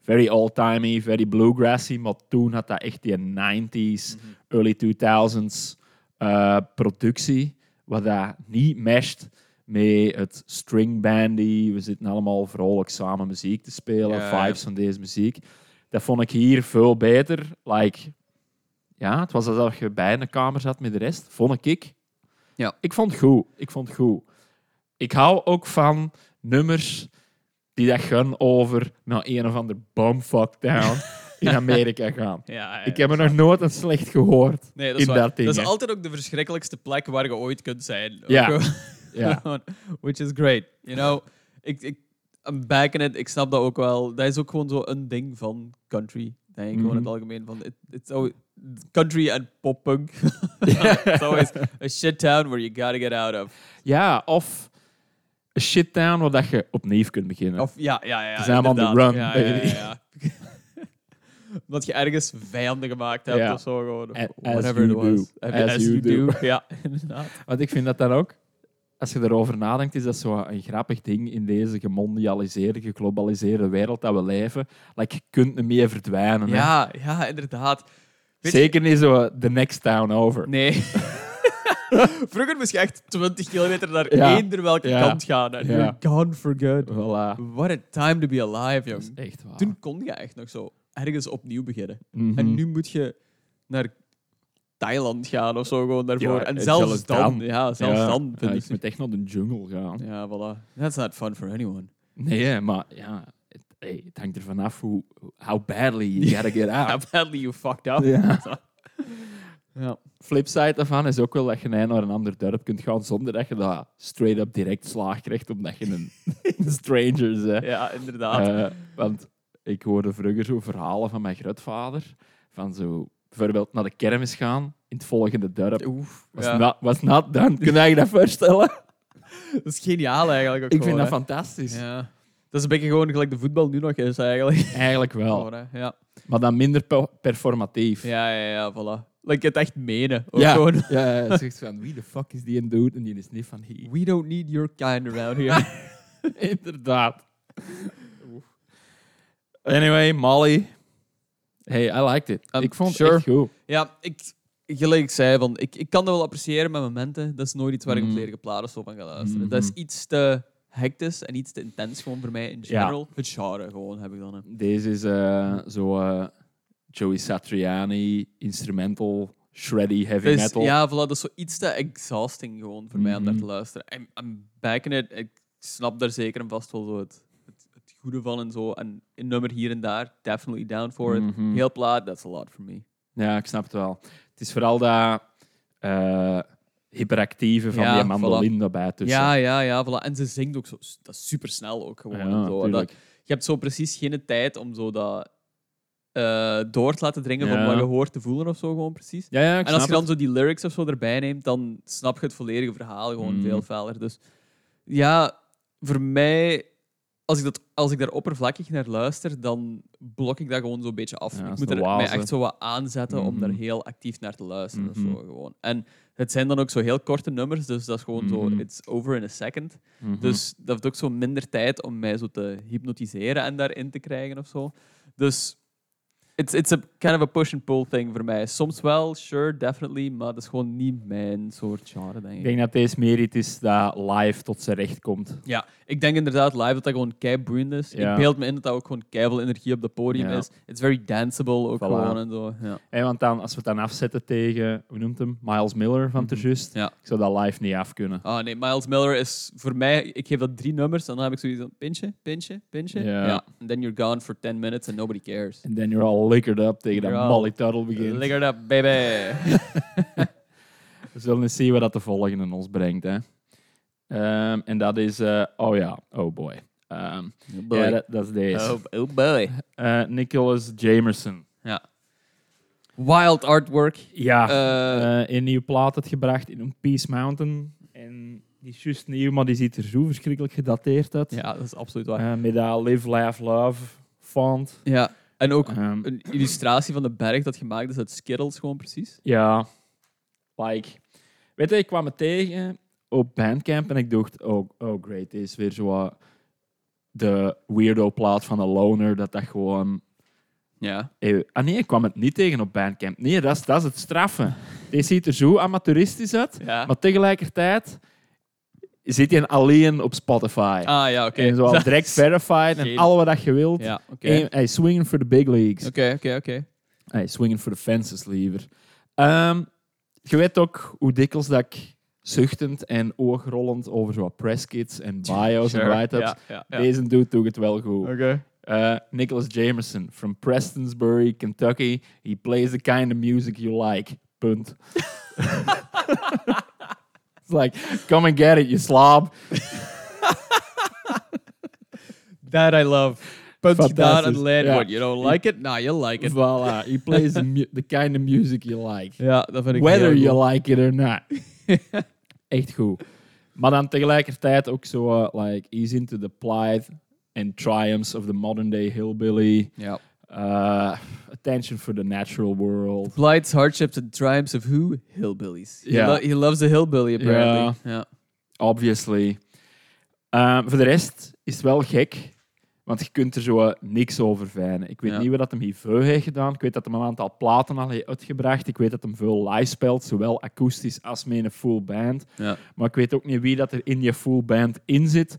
Very old-timey, very bluegrassy. Maar toen had dat echt die 90s, early 2000s eh, productie. Wat dat niet mesht met het string bandy. We zitten allemaal vrolijk samen muziek te spelen. Vibes van deze muziek. Dat vond ik hier veel beter. Like, ja, het was alsof je bij een kamer zat met de rest. Vond ik. Ja. Ik vond het goed. Ik vond het goed. Ik hou ook van nummers die dat gaan over naar een of ander bumfuck town in Amerika gaan. Ja, ja, Ik heb er nog nooit een slecht gehoord Nee, dat is, in waar. dat ding. dat is altijd ook de verschrikkelijkste plek waar je ooit kunt zijn. Ja. Ja. Which is great. You know, ik, ik, I'm back in it. Ik snap dat ook wel. Dat is ook gewoon zo een ding van country. Denk ik gewoon in het Mhm. algemeen. Van, it, it's always, country en poppunk. it's always a shit town where you gotta get out of. ja, of een shit town waar dat je opnieuw kunt beginnen. Of, ja, ja, ja. Ze zijn on the run, Ja, baby. ja, ja. Omdat je ergens vijanden gemaakt hebt of zo. Gewoon, of A- whatever it was. do. As, As you do. do. Ja, inderdaad. Want ik vind dat dan ook, als je erover nadenkt, is dat zo een grappig ding in deze gemondialiseerde, geglobaliseerde wereld dat we leven. Like, je kunt niet meer verdwijnen. hè. Ja, ja, inderdaad. Zeker niet zo the next town over. Nee. Vroeger moest je echt 20 kilometer naar Ja. eender welke Ja. kant gaan. En you're gone for good. Voilà. What a time to be alive, jong. echt waar. Toen kon je echt nog zo ergens opnieuw beginnen. Mhm. En nu moet je naar Thailand gaan of zo gewoon daarvoor. Ja, en en zelfs, zelfs dan, dan. ja, zelfs Ja, dan vind ik... moet echt naar de jungle gaan. Ja, voilà. That's not fun for anyone. Nee, maar ja, hey, het hangt er vanaf hoe, how badly you gotta get How out. badly you fucked up. Ja. Ja. Flipside daarvan is ook wel dat je naar een ander dorp kunt gaan zonder dat je dat straight up direct slaag krijgt omdat je een, een stranger bent. ja, inderdaad. Eh, want ik hoorde vroeger zo verhalen van mijn grootvader. Van zo bijvoorbeeld naar de kermis gaan in het volgende dorp. Oef. Was, ja. not, was done. Kun je je dat voorstellen? Dat is geniaal eigenlijk ook ik vind dat hè. fantastisch. Ja. Dat is een beetje gewoon gelijk de voetbal nu nog is eigenlijk. Eigenlijk wel. Ja. Maar dan minder pe- performatief. Ja, ja, ja, voilà. Like het echt menen. Ook ja. gewoon. ja, ja, zegt van wie de fuck is die een dude? En die is niet van hier. We don't need your kind around here. Inderdaad. Anyway, Molly. Hey, I liked it. Um, ik vond het echt goed. Ja, ik, gelijk ik zei, van, ik, ik kan dat wel appreciëren met momenten. Dat is nooit iets waar ik op Mhm. volledige platen of zo van ga luisteren. Mhm. Dat is iets te hectisch en iets te intens gewoon voor mij in Ja. general. Het genre gewoon heb ik dan. hè. Deze is eh, zo eh, Joey Satriani, instrumental, shreddy, heavy Dus, metal. ja, voilà, dat is zo iets te exhausting gewoon voor mij om daar Mhm. te luisteren. I'm, I'm back in it. Ik snap daar zeker en vast wel zo het, het, het goede van en zo. En een nummer hier en daar, definitely down for it. Mhm. Heel plaat, that's a lot for me. Ja, ik snap het wel. Het is vooral dat eh, hyperactieve van Ja, die mandoline daarbij tussen. Ja, ja, ja, voilà. En ze zingt ook zo, dat is super snel ook gewoon. Ja, zo. Dat, je hebt zo precies geen tijd om zo dat eh, door te laten dringen van wat je hoort te voelen of zo, gewoon precies. ja, ja, En als je dan zo die lyrics of zo erbij neemt, dan snap je het volledige verhaal gewoon Mm. veel feller. Dus ja, voor mij, als ik, dat, als ik daar oppervlakkig naar luister, dan blok ik dat gewoon zo'n beetje af. Ja, ik moet er mij waas, echt zo wat aanzetten om daar Mhm. heel actief naar te luisteren. Mhm. of zo, gewoon. En het zijn dan ook zo heel korte nummers, dus dat is gewoon zo, Mhm. it's over in a second. Mhm. Dus dat heeft ook zo minder tijd om mij zo te hypnotiseren en daarin te krijgen of zo. Dus it's, it's a kind of a push and pull thing voor mij. Soms wel, sure, definitely, maar dat is gewoon niet mijn soort genre, denk Ik ik. denk dat deze meer iets is dat live tot zijn recht komt. Ja, ik denk inderdaad live dat dat gewoon kei boeiend is. Ja. Ik beeld me in dat dat ook gewoon kei veel energie op het podium Ja. is. It's very danceable ook Voilà. gewoon en zo. Ja. Hey, want dan, als we het dan afzetten tegen, hoe noemt hem? Miles Miller van te Just. Ja. Ik zou dat live niet af kunnen. Ah nee, Miles Miller is voor mij, ik geef dat drie nummers en dan heb ik zoiets van pintje, pintje, pintje. Ja. And then you're gone for 10 minutes and nobody cares. En then you're all liquored up tegen dat Molly Tuttle begint. It up, baby. We zullen eens zien wat dat de volgende ons brengt. Hè. Ehm, en dat is, eh, oh ja, oh boy. Ehm, ja, dat, dat is deze. Oh, oh boy. Eh, Nicholas Jamerson. Wild artwork. Ja, Eh, eh, een nieuwe plaat had gebracht in een Peace Mountain. En die is juist nieuw, maar die ziet er zo verschrikkelijk gedateerd uit. ja, dat is absoluut waar. Met dat Live, Laugh, Love font. Ja. En ook Ehm, een illustratie van de berg dat gemaakt is uit Skittles, gewoon precies. Ja, like. Weet je, ik kwam het tegen op Bandcamp en ik dacht, oh, oh great, dit is weer zo de weirdo plaat van een loner, dat dat gewoon... Ja. Eh, ah nee, ik kwam het niet tegen op Bandcamp. Nee, dat is, dat is het straffen. Deze ziet er zo amateuristisch uit, Ja. maar tegelijkertijd zit hij alleen op Spotify. Ah ja, oké. En zo al direct verified en al wat dat je wilt. Ja, oké. Hij swinging for the big leagues. Oké, oké, oké. Hey, swinging for the fences liever. Ehm, je weet ook hoe dikwijls dat ik zuchtend en oogrollend over zo presskits en bios en write-ups. Deze dude doet het wel goed. Oké. Uh, Nicholas Jamerson from Prestonsbury, Kentucky. He plays the kind of music you like. Punt. Like, come and get it, you slob. That I love. But Fantastisch. Ja. wordt. You don't like it? Nou, you like it. Voilà, he plays the, the kind of music you like. Ja, dat vind ik Whether you like it or not. Echt goed. Maar dan tegelijkertijd ook zo, uh, like, he's into the plight and triumphs of the modern day hillbilly. Ja. Uh, attention for the natural world. Blights, hardships and triumphs of who? Hillbillies. He, Ja. lo- he loves a hillbilly, apparently. Ja. Obviously. Um, voor de rest is het wel gek, want je kunt er zo niks over vijnen. Ik weet Ja. niet wat dat hem hier veel heeft gedaan. Ik weet dat hij een aantal platen al heeft uitgebracht. Ik weet dat hij veel live speelt, zowel akoestisch als met een full band. Ja. Maar ik weet ook niet wie dat er in je full band in zit.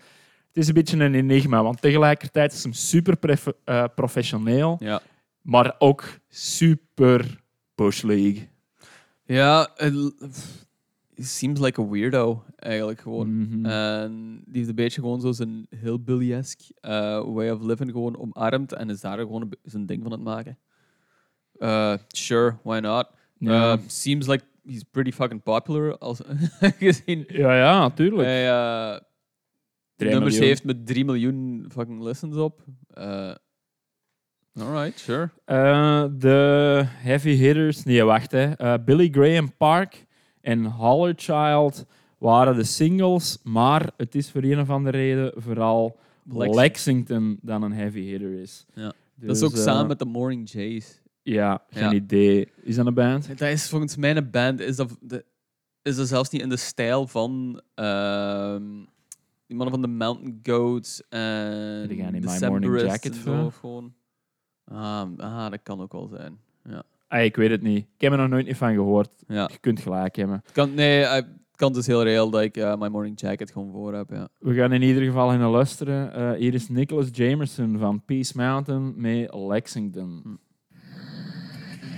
Het is een beetje een enigma, want tegelijkertijd is hem super eh, professioneel, Ja. maar ook super Bush League. Ja, het seems like a weirdo, eigenlijk gewoon. Mhm. En die heeft een beetje gewoon zo zijn hillbilly-esque eh, way of living gewoon omarmd en is daar gewoon zijn ding van het maken. Uh, sure, why not? Seems like he's pretty fucking popular, als gezien ja, ja, natuurlijk. hij eh, nummers miljoen. heeft met 3 miljoen fucking listens op. Uh, alright, sure. Eh, de heavy hitters, nee, wacht hè. Eh, Billy Graham Park en Hollerchild waren de singles, maar het is voor een of andere reden vooral Lex- Lexington dan een heavy hitter is. Ja. Dus, dat is ook eh, samen met de Morning Jays. Ja, geen Ja. idee. Is dat een band? Dat is volgens mij een band, is dat, de, is dat zelfs niet in de stijl van ehm, die mannen van de Mountain Goats en Die gaan in My Morning Jacket voor. zo, gewoon. Ah, ah, dat kan ook wel zijn. Ja. Ah, ik weet het niet. Ik heb er nog nooit niet van gehoord. ja. Je kunt gelijk hebben. Kan, nee, eh, het kan dus heel reëel dat ik eh, My Morning Jacket gewoon voor heb. Ja. We gaan in ieder geval in luisteren. Eh, hier is Nicholas Jamerson van Peace Mountain met Lexington.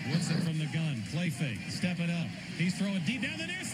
Woodson from the gun. Play fake. Step it up. He's throwing deep down the near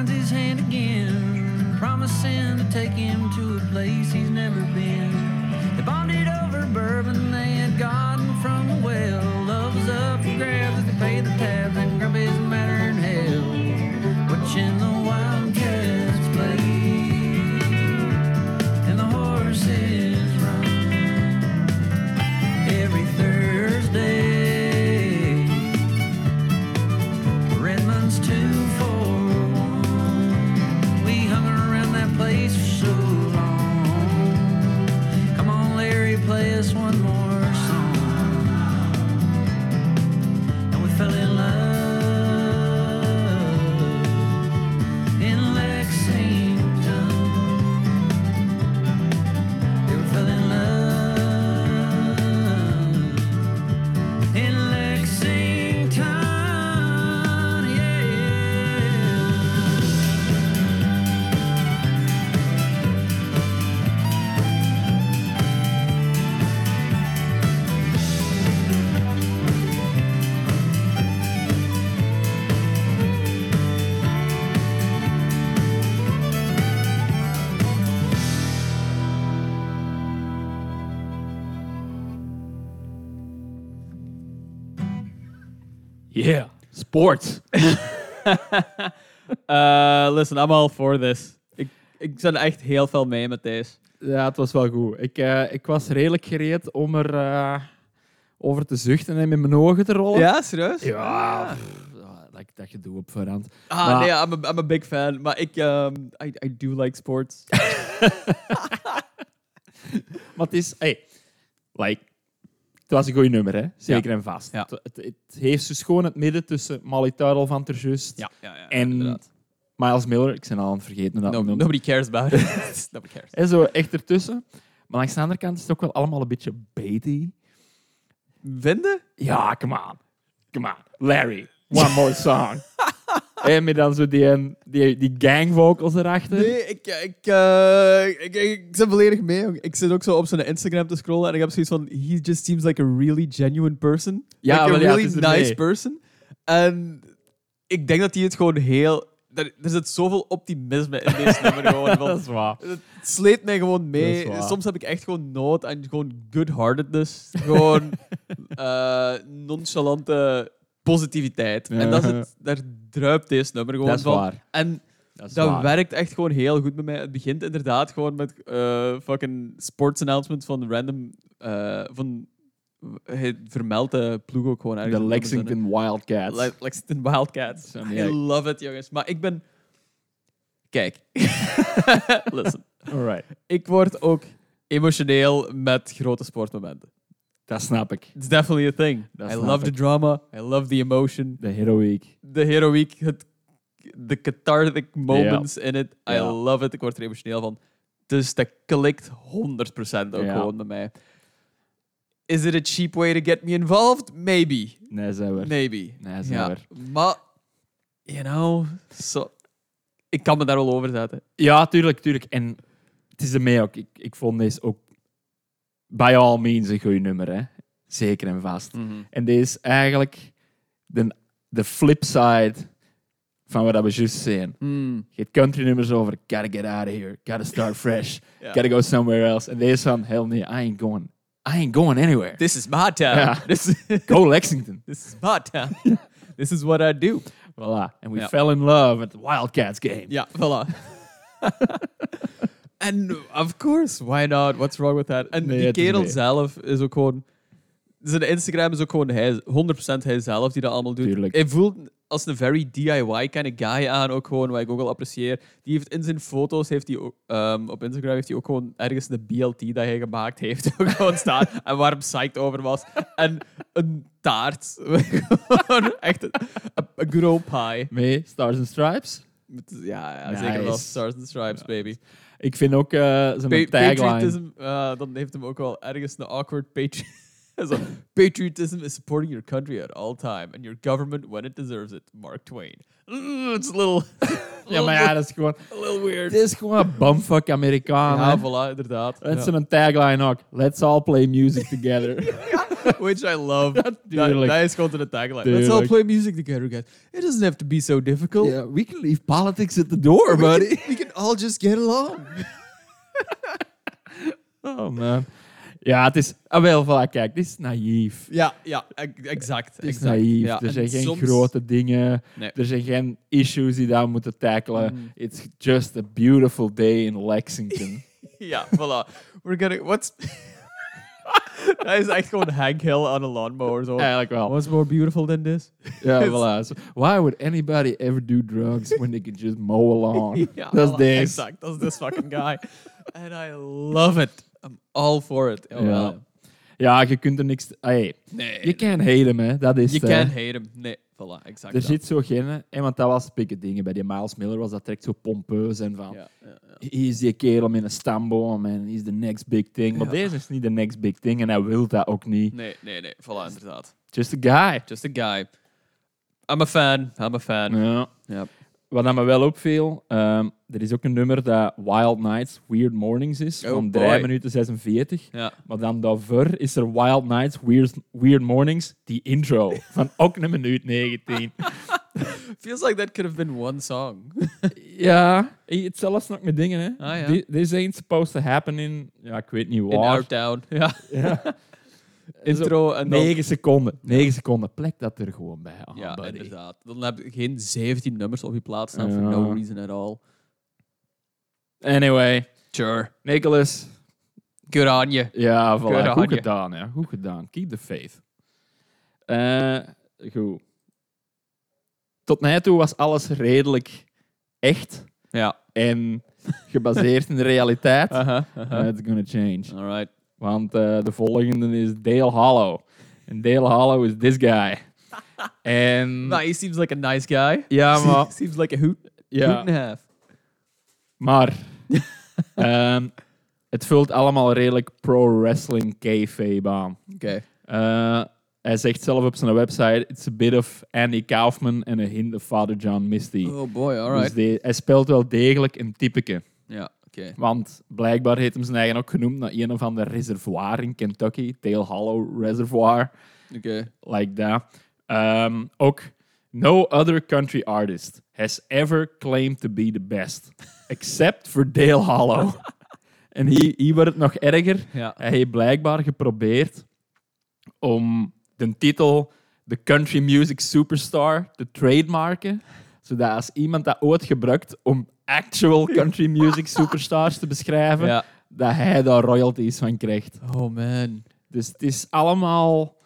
finds his hand again, promising to take him to a place he's never been. They bonded over bourbon they had gotten from the well. Love was up for grabs if they paid the tabs, sports. Uh, listen, I'm all for this. Ik, ik zit echt heel veel mee met deze. Ja, het was wel goed. Ik, eh, ik was redelijk gereed om er eh, over te zuchten en met mijn ogen te rollen. Ja, serieus? Ja, Ah. pff, ja, dat, dat je doet op voorhand. Ah, Maar- nee, I'm a, I'm a big fan. Maar ik, um, I, I do like sports. Maar het is, hey, like, het was een goed nummer, hè? zeker en vast. Ja. Het, het, heeft dus gewoon het midden tussen Molly Turtle van Terjust ja, en inderdaad. Miles Miller. Ik ben al aan het vergeten dat No, nobody cares about it. nobody cares. En zo echt ertussen. Maar langs de andere kant is het ook wel allemaal een beetje baity. Vinden? Ja, come on. Come on. Larry, one more song. en met dan zo die, die, die gang vocals erachter. Nee, ik, ik, eh, ik, ik, ik zit volledig mee. Ik zit ook zo op zijn Instagram te scrollen en ik heb zoiets van... He just seems like a really genuine person. Ja, like a ja, really nice person. En ik denk dat hij het gewoon heel... Er, er zit zoveel optimisme in deze nummer gewoon. Dat is waar. het sleept mij gewoon mee. Soms heb ik echt gewoon nood aan gewoon good-heartedness. Gewoon eh, nonchalante positiviteit. En dat is het, daar druipt deze nummer gewoon Dat is van. waar. En Dat, is dat waar. werkt echt gewoon heel goed bij mij. Het begint inderdaad gewoon met eh fucking sports announcement van random... eh van het vermeldt de ploeg ook gewoon ergens. De. Lexington Wildcats. Le- Lexington Wildcats. I love it, jongens. Maar ik ben... Kijk. Listen. Alright. Ik word ook emotioneel met grote sportmomenten. Dat snap ik. It's definitely a thing. Dat I snap love the drama. I love the emotion. De heroïek. De heroïek. Het, de cathartic moments in it. I love it. Ik word er emotioneel van. Dus dat klikt 100% ook gewoon bij mij. Is it a cheap way to get me involved? Maybe. Nee, zeker. Maybe. Nee, ja. zeker. Maar, you know, zo, ik kan me daar wel over zetten. Ja, tuurlijk, tuurlijk. En het is ermee ook. Ik, ik vond deze ook by all means een goed nummer. Hè? Zeker en vast. En deze is eigenlijk de, de flip side van wat we juist zijn. Je hebt country nummers over, gotta get out of here, gotta start fresh, gotta go somewhere else. En deze van, hell nee, I ain't going, I ain't going anywhere. This is my town. This, Go Lexington. this is my town. this is what I do. Voilà. And we fell in love at the Wildcats game. Ja, voilà. En of course, why not? What's wrong with that? En Nee, die kerel zelf is ook gewoon... Zijn Instagram is ook gewoon hij, 100% hij zelf die dat allemaal doet. Tuurlijk. Hij voelt als een very DIY kind of guy aan, ook gewoon, wat ik ook wel apprecieer. Die heeft in zijn foto's, heeft hij ehm, op Instagram heeft hij ook gewoon ergens de BLT dat hij gemaakt heeft, ook gewoon staan. en waar hem psyched over was. En een taart. Echt een, een, een good old pie. Mee, Stars and Stripes. Ja, ja Nice. zeker wel. Stars and Stripes, baby. Ik vind ook eh zijn Pa- tagline. patriotism, eh, dan heeft hem ook wel ergens een awkward patri Zo, patriotism is supporting your country at all time and your government when it deserves it. Mark Twain. Mm, it's a little, Ja, maar ja, dat is gewoon... a little weird. Het is gewoon bumfuck Amerikaan. Ja, voilà, inderdaad. Is Ja. een tagline ook. Let's all play music together. Which I love. dat, tuurlijk. dat is gewoon de tagline. Let's all play music together, guys. It doesn't have to be so difficult. yeah, we can leave politics at the door, We buddy. can, we can all just get along. Oh man. Ja, het is... Ah, wel, voilà, kijk, dit is naïef. ja, ja, ex- exact. Het is exact. naïef. Ja, er zijn geen soms- grote dingen. Nee. Er zijn geen issues die daar moeten tackelen. Mm. It's just a beautiful day in Lexington. Ja, voilà. We're gonna... What's... dat is echt gewoon Hank Hill aan een lawnmower. Zo. Eigenlijk wel. What's more beautiful than this? Ja, voilà. So, why would anybody ever do drugs when they can just mow along? ja, dat is voilà, deze. Exact, dat this fucking guy. And I love it. I'm all for it. Oh, Ja. well. Ja, je kunt er niks... Hey, Nee. je can't hate him, hè. Dat is Je het, can't hate him. Nee, voilà, exact. Er zit zo geen... hè, want dat was pikke dingen. Bij die Miles Miller was dat direct zo pompeus en van... Ja, ja, ja. Is die kerel met een stamboom en he's the next big thing. Maar deze is niet de next big thing en hij wil dat ook niet. Nee, nee, nee. Voilà, inderdaad. Just a guy. Just a guy. I'm a fan. I'm a fan. Ja. Ja. Wat aan me wel opviel, ehm, er is ook een nummer dat Wild Nights, Weird Mornings is, Oh van boy. 3 minuten 46. Ja. Maar dan daarvoor is er Wild Nights, Weird, Weird Mornings, die intro, van ook een minuut 19. Feels like that could have been one song. ja, het zelfs nog met dingen, hè. Ah, ja. Thi- This ain't supposed to happen in, ja, ik weet niet In waar. Our Town. Ja. Ja. Intro en dan... 9 seconden. 9 seconden. Plek dat er gewoon bij. Oh, Ja, buddy. inderdaad. Dan heb je geen 17 nummers op je plaats staan for no reason at all. Anyway, Sure. Nicholas. Good on you. Ja, voilà. Good on Goed gedaan, ja. Goed gedaan. Keep the faith. Eh, goed. Tot nu toe was alles redelijk echt Ja. en gebaseerd in de realiteit. Aha, aha. That's gonna change. Alright. Want eh, de volgende is Dale Hollow. En Dale Hollow is this guy. en Nou, he seems like a nice guy. ja, maar, seems like a hoot, hoot ja, and a half. maar ehm, het vult allemaal redelijk pro-wrestling kayfabe aan. Oké. Eh, hij zegt zelf op zijn website: It's a bit of Andy Kaufman en a hint of Father John Misty. Oh boy, Dus alright. die- hij speelt wel degelijk een typeke. Ja, Want blijkbaar heeft hem zijn eigen ook genoemd naar een of ander reservoir in Kentucky. Dale Hollow Reservoir. Like that. Um, ook, no other country artist has ever claimed to be the best. Except for Dale Hollow. en hier, hier wordt het nog erger. Ja. Hij heeft blijkbaar geprobeerd om de titel The Country Music Superstar te trademarken. Zodat als iemand dat ooit gebruikt om actual country music superstars te beschrijven, Ja. dat hij daar royalties van krijgt. Oh man. Dus het is allemaal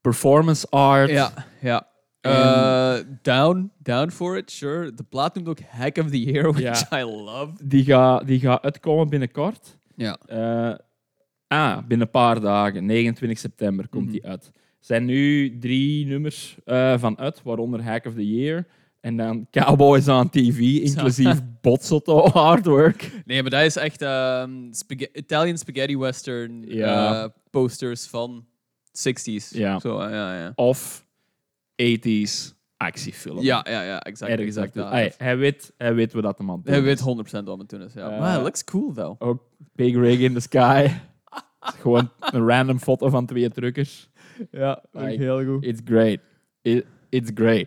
performance art. Ja, ja. Uh, down, down for it, sure. De plaat noemt ook Hack of the Year, which I love. Die gaat die gaat uitkomen binnenkort. Ja. Eh, ah, binnen een paar dagen, 29 september, komt Mhm. die uit. Er zijn nu drie nummers eh, van uit, waaronder Hack of the Year. En dan Cowboys on TV, inclusief Botzotto artwork. Nee, maar dat is echt ehm, Italian spaghetti western Ja. eh, posters van 60s. Ja. Zo, ja, ja. Of 80s actiefilm. Ja, ja, ja, exact. Dat. Hij, weet, hij weet wat dat de man doet. Hij weet 100% wat het doen is. Ja. Eh, maar it looks cool, though. Ook Big Rig in the Sky. Gewoon een random foto van twee truckers. Ja, like, heel goed. It's great. It, it's great.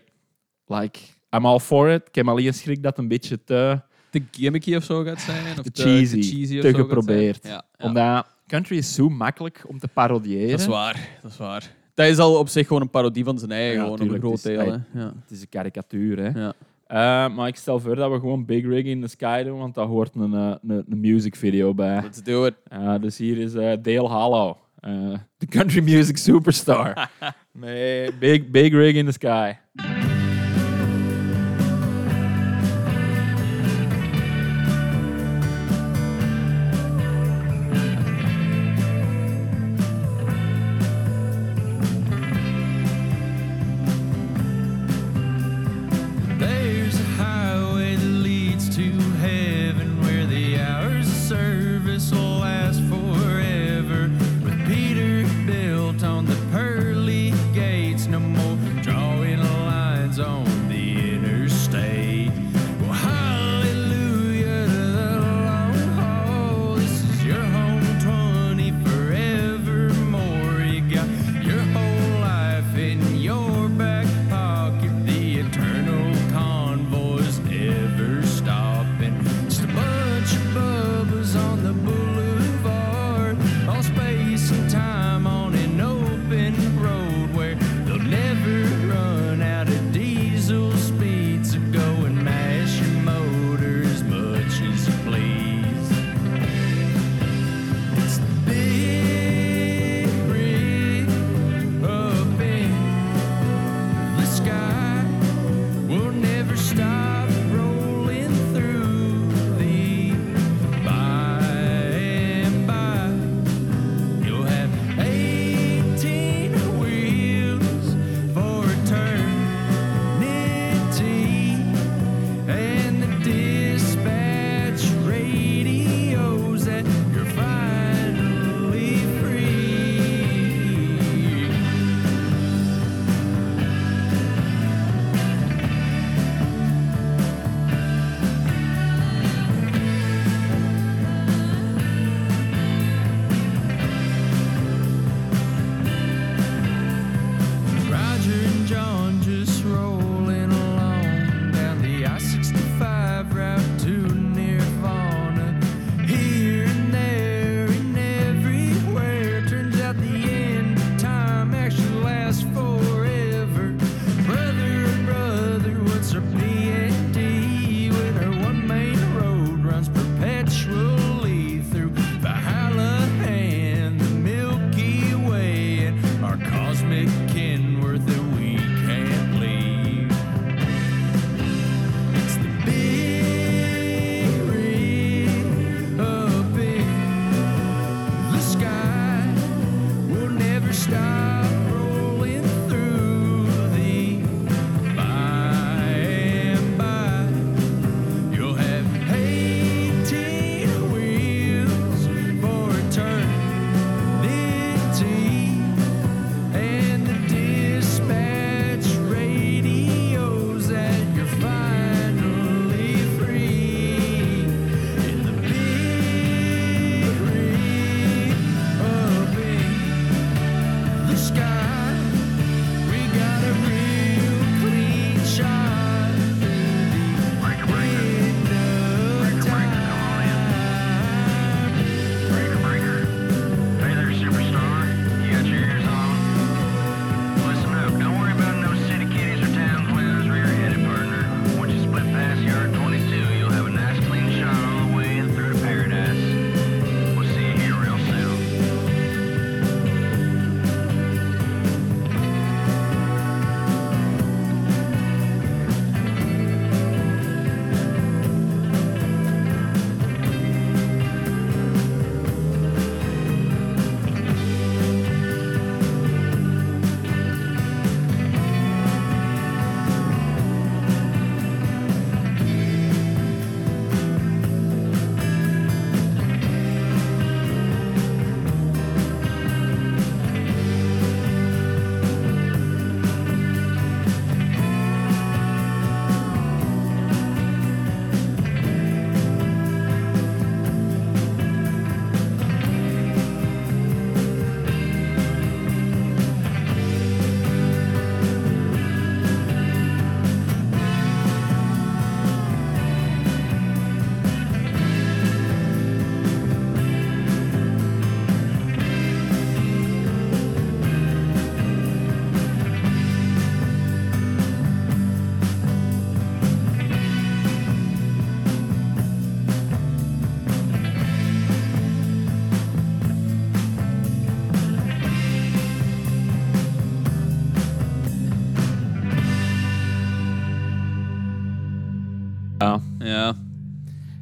Like, I'm all for it. Ik heb alleen schrik dat het een beetje te, Te gimmicky of zo gaat zijn. Of te te, cheesy, cheesy of te zo gaat geprobeerd. zijn. Ja, ja. Omdat country is zo makkelijk om te parodiëren. Dat is waar, dat is waar. Dat is al op zich gewoon een parodie van zijn eigen, Ja, gewoon op een tuurlijk, groot het is- deel. hè. Ja. Het is een karikatuur, hè. Ja. Eh, maar ik stel voor dat we gewoon Big Rig in the Sky doen, want daar hoort een, eh, een, een music video bij. Let's do it. Eh, dus hier is eh, Dale Hollow, de country music superstar. Met big, big Rig in the Sky.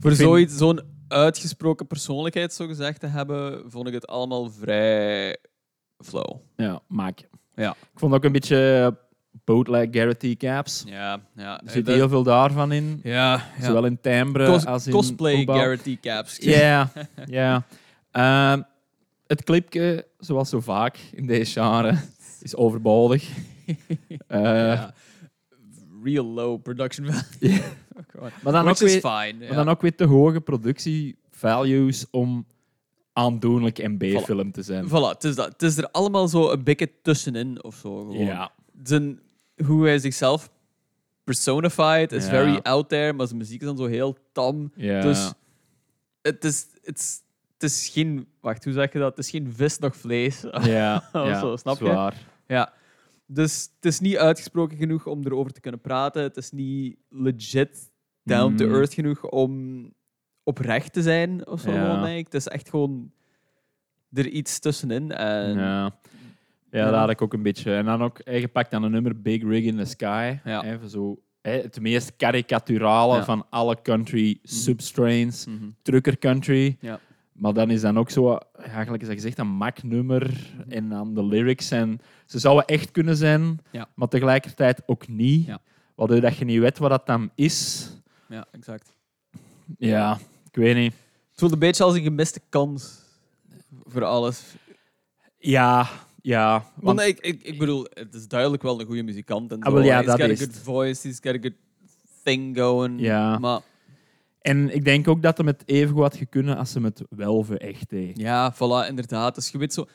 Voor vind- zoiets, zo'n uitgesproken persoonlijkheid, zo gezegd, te hebben, vond ik het allemaal vrij flow. Ja, maak. Ja. Ik vond ook een beetje bootleg Garrett caps. Ja, ja. Er zit heel veel daarvan in. Ja, ja. Zowel in timbre Cos- als in cosplay opbouw. Garrett caps. Ja, ja. Ehm, het clipje, zoals zo vaak in deze genre, is overbodig. Eh, Ja. Real low production value. Maar dan Which ook weer- fine. Maar dan ook weer te hoge productievalues om aandoenlijk en B-film te zijn. Voilà, het is, dat. het is er allemaal zo een beetje tussenin of zo. Gewoon. Ja, Zijn, hoe hij zichzelf personified is Ja. very out there, maar zijn muziek is dan zo heel tam. ja. Dus het is, het, is, het is geen... Wacht, hoe zeg je dat? Het is geen vis nog vlees. ja, Of ja, zo, snap je? zwaar. ja. Dus het is niet uitgesproken genoeg om erover te kunnen praten. Het is niet legit down to Mm. earth genoeg om oprecht te zijn of zo. Ja. Het is echt gewoon er iets tussenin. En Ja. Ja, daar had ik ook een beetje. En dan ook eh, gepakt aan een nummer Big Rig in the Sky. Ja. Even zo, het meest karikaturale Ja. van alle country substrains. Mhm. Trucker country. Ja. Maar dan is dan ook zo, eigenlijk is dat gezegd, een Mac-nummer. En dan de lyrics. En ze zouden echt kunnen zijn, Ja. maar tegelijkertijd ook niet. Ja. Waardoor dat je niet weet wat dat dan is. ja, exact. Ja, ik weet niet. Het voelt een beetje als een gemiste kans voor alles. Ja, ja. Want Want, ik, ik, ik bedoel, het is duidelijk wel een goede muzikant. En Ah, zo. ja, he's dat got is a good voice, he's got a good thing going. Ja. Maar en ik denk ook dat hem het even goed had gekunnen als hem het wel voor echt deed. ja, voilà, inderdaad. Dus je weet zo...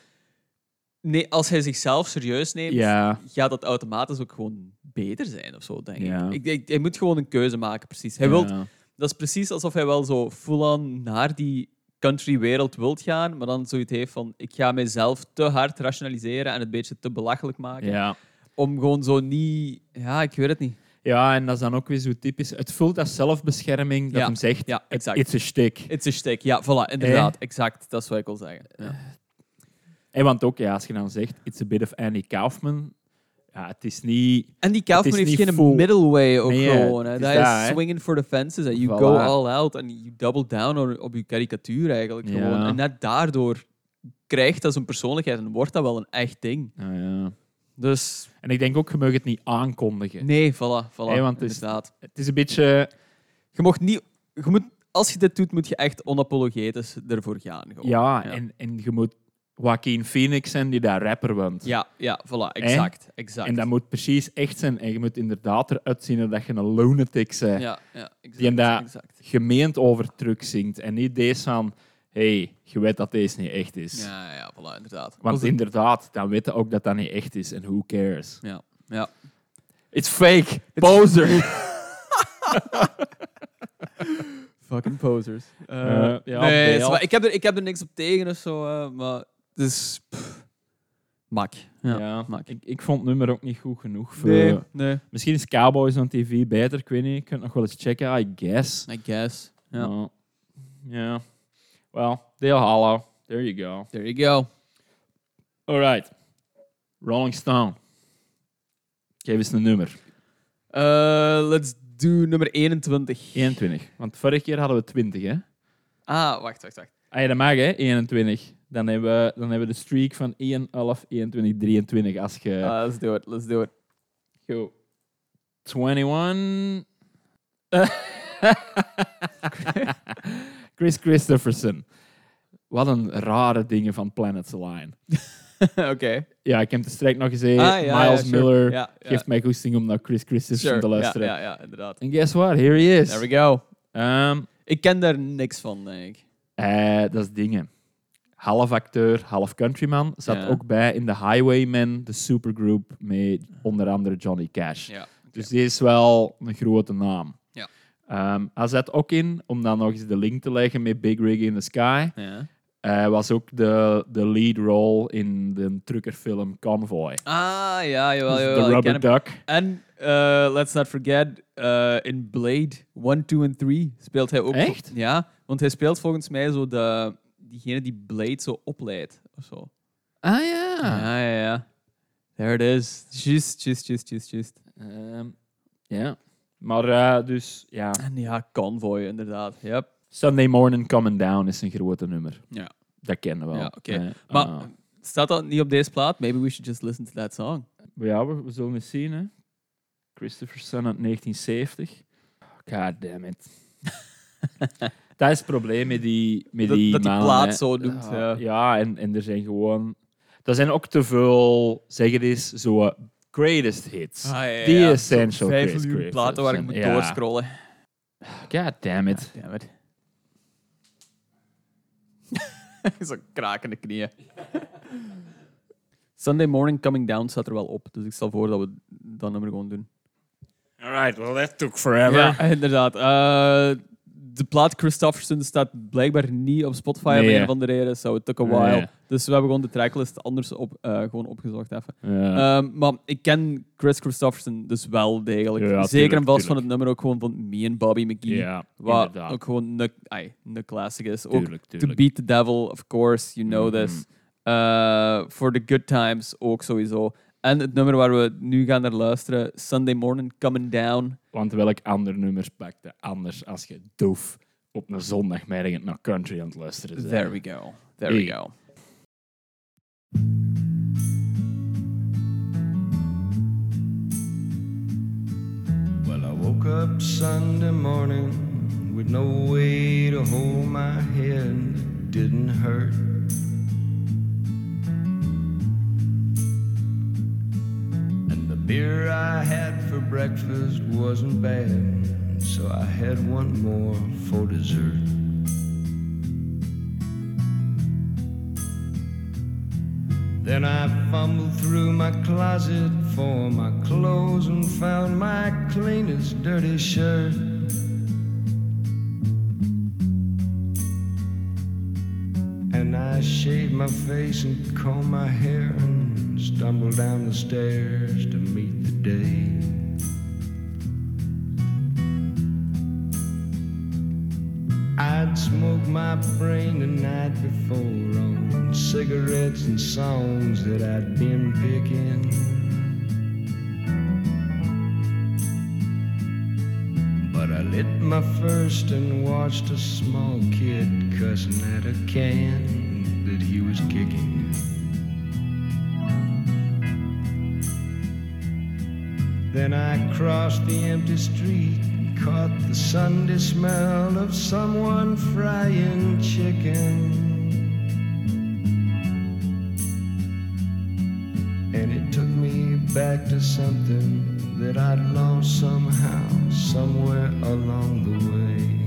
Nee, als hij zichzelf serieus neemt, Ja. gaat dat automatisch ook gewoon beter zijn of zo, denk Ja. ik. Ik, ik. Hij moet gewoon een keuze maken, precies. Hij Ja. wilt, dat is precies alsof hij wel zo full-on naar die country-wereld wilt gaan, maar dan zoiets heeft van, ik ga mijzelf te hard rationaliseren en het beetje te belachelijk maken. Ja. Om gewoon zo niet... Ja, ik weet het niet. ja, en dat is dan ook weer zo typisch. Het voelt als zelfbescherming dat hem zegt, Ja, exact. it's a shtick. Het is stick. Ja, voilà, inderdaad. Exact. Dat is wat ik wil zeggen. Ja. En want ook, ja, als je dan zegt, it's a bit of Andy Kaufman. Ja, het is niet... En die Kaufman heeft geen full- middle way ook Nee, gewoon. Hè. is Dat dat, is swinging for the fences. En you Voilà. go all out en you double down op, op je karikatuur eigenlijk. Ja. Gewoon. En net daardoor krijgt dat zijn persoonlijkheid en wordt dat wel een echt ding. Ja. Dus En ik denk ook, je mag het niet aankondigen. nee, voilà. voilà want het is-. Het is een beetje... Je mocht niet... Je moet, als je dit doet, moet je echt onapologetisch ervoor gaan. Gewoon. Ja, Ja. En, en je moet Joaquin Phoenix zijn die daar rapper wordt. Ja, ja, voilà. Exact. exact. En dat moet precies echt zijn. En je moet inderdaad eruit zien dat je een lunatic bent. Ja, ja, exact. Die en dat- exact. Gemeend over truck zingt. En niet deze van... hey, je weet dat deze niet echt is. Ja, ja, voilà, inderdaad. Want inderdaad, dan weet je ook dat dat niet echt is. En who cares? Ja, ja. It's fake. Poser. Fucking posers. Eh, ja, nee, ik, heb er, ik heb er niks op tegen of zo, eh, maar pff, mak. Ja, Ja, mak. ik, ik vond het nummer ook niet goed genoeg. Voor, Nee, nee. Misschien is Cowboys on TV beter, ik weet niet. Je kunt nog wel eens checken, I guess. I guess. Ja. Maar, Ja. Well, Hollow. There you go. There you go. Alright. Rolling Stone. Geef eens een nummer. Uh, let's do nummer 21. 21. Want vorige keer hadden we 20, hè? Ah, wacht, wacht, wacht. Ah ja, dat mag, hè? 21. Dan hebben we, dan hebben we de streak van 1, 11, 21, 23. Als je... Ah, let's do it, let's do it. Go. 21. Chris Christopherson. Wat een rare dingen van Planets Align. Oké. Ja, ik heb de strijk nog gezien. Ah, ja, ja, Miles sure. Miller Ja, geeft mij goesting om naar Chris Christopherson Sure. te luisteren. ja, ja, inderdaad. En guess what? Here he is. There we go. Ehm, Ik ken daar niks van, denk ik. Eh, dat is dingen. Half acteur, half countryman. Zat Ja. ook bij in de Highwaymen, de supergroup met onder andere Johnny Cash. Ja. Dus die is wel een grote naam. Ja. Ehm, hij zat ook in, om dan nog eens de link te leggen met Big Rig in the Sky. Ja. Hij was ook de, de lead role in de truckerfilm Convoy. Ah, ja, jawel, Dus jawel. de Rubber. Duck. En eh, let's not forget, eh, in Blade 1, 2 en 3 speelt hij ook. Echt? Ja, want hij speelt volgens mij zo de, diegene die Blade zo opleidt. Of zo. Ah ja. Ja, ja, ja. There it is. Juist, juist, juist, juist, juist. Ehm, ja. Maar eh, dus, ja. En ja, Convoy, inderdaad. Yep. Sunday Morning Coming Down is een grote nummer. Ja. Dat kennen we wel. Ja, oké. Eh, Maar ah. staat dat niet op deze plaat? Maybe we should just listen to that song. Maar ja, we, we zullen eens zien, hè. Christopher Sun uit 1970. God damn it. dat is het probleem met die, met Dat- die dat die mannen, plaat hè. zo noemt, ja. ja en, en er zijn gewoon... Er zijn ook te veel, zeg het eens, zo eh, greatest hits. Ah, ja, ja, Die ja. essential Vijf greatest miljoen platen waar ik moet Ja. doorscrollen. God damn it. Damn it. Zo'n krakende knieën. Sunday Morning Coming Down staat er wel op. Dus ik stel voor dat we dat nummer gewoon doen. Alright, well that took forever. Ja, inderdaad. Eh, de plaat Christofferson staat blijkbaar niet op Spotify Nee, om een of andere reden. So it took a Nee. while. Dus we hebben gewoon de tracklist anders op, eh, gewoon opgezocht even. Ja. Ehm, maar ik ken Chris Christofferson dus wel degelijk. Ja, Zeker en vast van het nummer ook gewoon van Me en Bobby McGee. ja, Wat inderdaad. ook gewoon een classic is. Ook Tuurlijk, To. Beat the Devil, of course, you know Mhm. this. Uh, For the Good Times ook sowieso. En het nummer waar we nu gaan naar luisteren, Sunday Morning Coming Down. Want welk ander nummer pakte anders als je doof op een zondagmiddag naar country aan het luisteren bent? There we go. There we go. Well, I woke up Sunday morning with no way to hold my head. Didn't hurt. Beer I had for breakfast wasn't bad, so I had one more for dessert. Then I fumbled through my closet for my clothes and found my cleanest dirty shirt. And I shaved my face and combed my hair and stumbled down the stairs to meet day. I'd smoke my brain the night before on cigarettes and songs that I'd been picking. But I lit my first and watched a small kid cussing at a can that he was kicking. Then I crossed the empty street caught the Sunday smell of someone frying chicken. And it took me back to something that I'd lost somehow, somewhere along the way.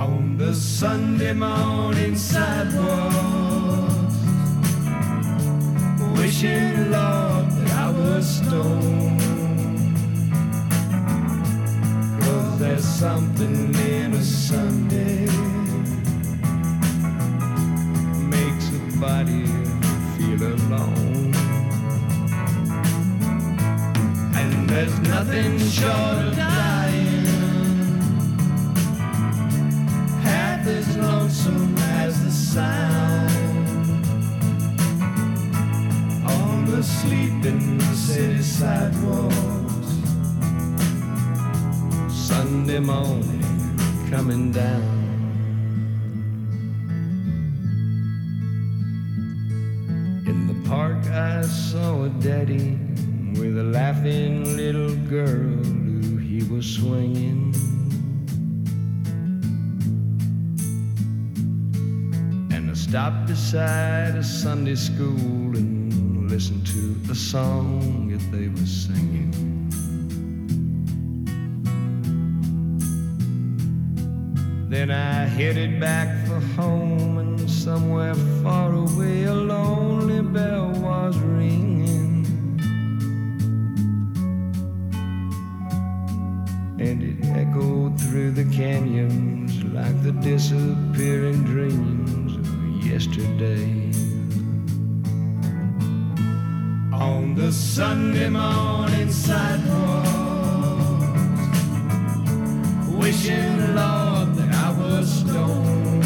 On the Sunday morning sidewalks, wishing, Lord, that I was stoned. Cause there's something in a Sunday makes a body feel alone. And there's nothing short of dying half as lonesome as the sound on the sleeping city sidewalks. Sunday morning coming down. In the park, I saw a daddy with a laughing little girl who he was swinging. And I stopped beside a Sunday school and listened to the song that they were singing. Then I headed back for home, and somewhere far away a lonely bell was ringing. And it echoed through the canyons like the disappearing dreams of yesterday. the Sunday morning sidewalks, wishing, Lord, that I was stoned.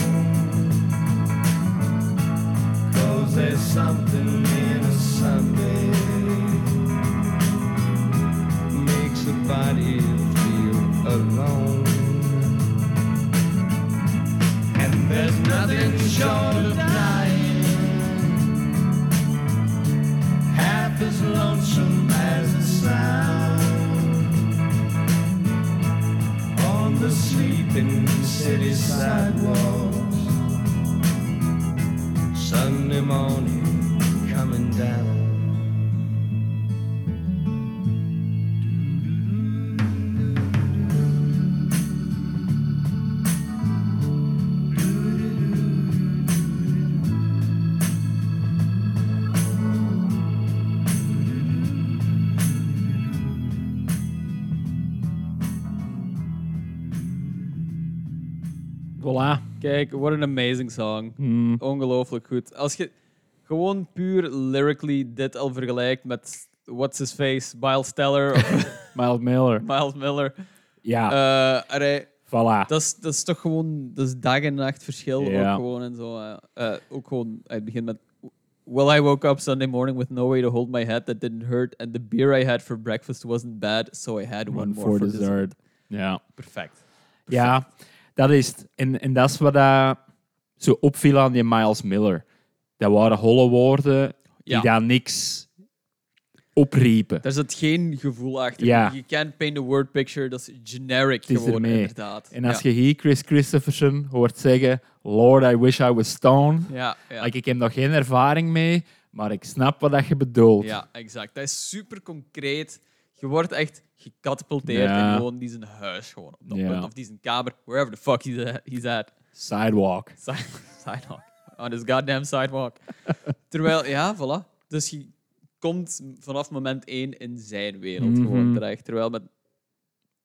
Cause there's something in a Sunday makes a body feel alone. And there's nothing short of night. Sleeping city sidewalks. Sunday morning coming down. Kijk, what an amazing song. Mm. Ongelooflijk goed. Als je gewoon puur lyrically dit al vergelijkt met What's His Face, Miles Teller of Miles Miller. Miles Miller. Ja, eh, allee, voilà. dat, is, dat is toch gewoon dat is dag en nacht verschil. Ja. Ook gewoon en zo. eh. Eh, ook gewoon, het begint met. Well, I woke up Sunday morning with no way to hold my head that didn't hurt, and the beer I had for breakfast wasn't bad, so I had one, One more for dessert. dessert. Ja. Perfect. ja, dat is het. En, en dat is wat dat zo opviel aan die Miles Miller. Dat waren holle woorden die Ja. daar niks opriepen. Daar zit geen gevoel achter. Ja. Je can't paint a word picture, dat is generic is gewoon, ermee. inderdaad. En als ja. je hier Chris Christopherson hoort zeggen: Lord, I wish I was stoned. Ja, ja. Like, ik heb nog geen ervaring mee, maar ik snap wat dat je bedoelt. ja, exact. Dat is super concreet. Je wordt echt gecatapulteerd Ja. in gewoon die zijn huis, gewoon op dat Ja. punt. Of die zijn kamer, wherever the fuck he's at. He's at. Sidewalk. Si- sidewalk. On his goddamn sidewalk. Terwijl, ja, voilà. Dus je komt vanaf moment één in zijn wereld Mhm. gewoon terecht. Terwijl met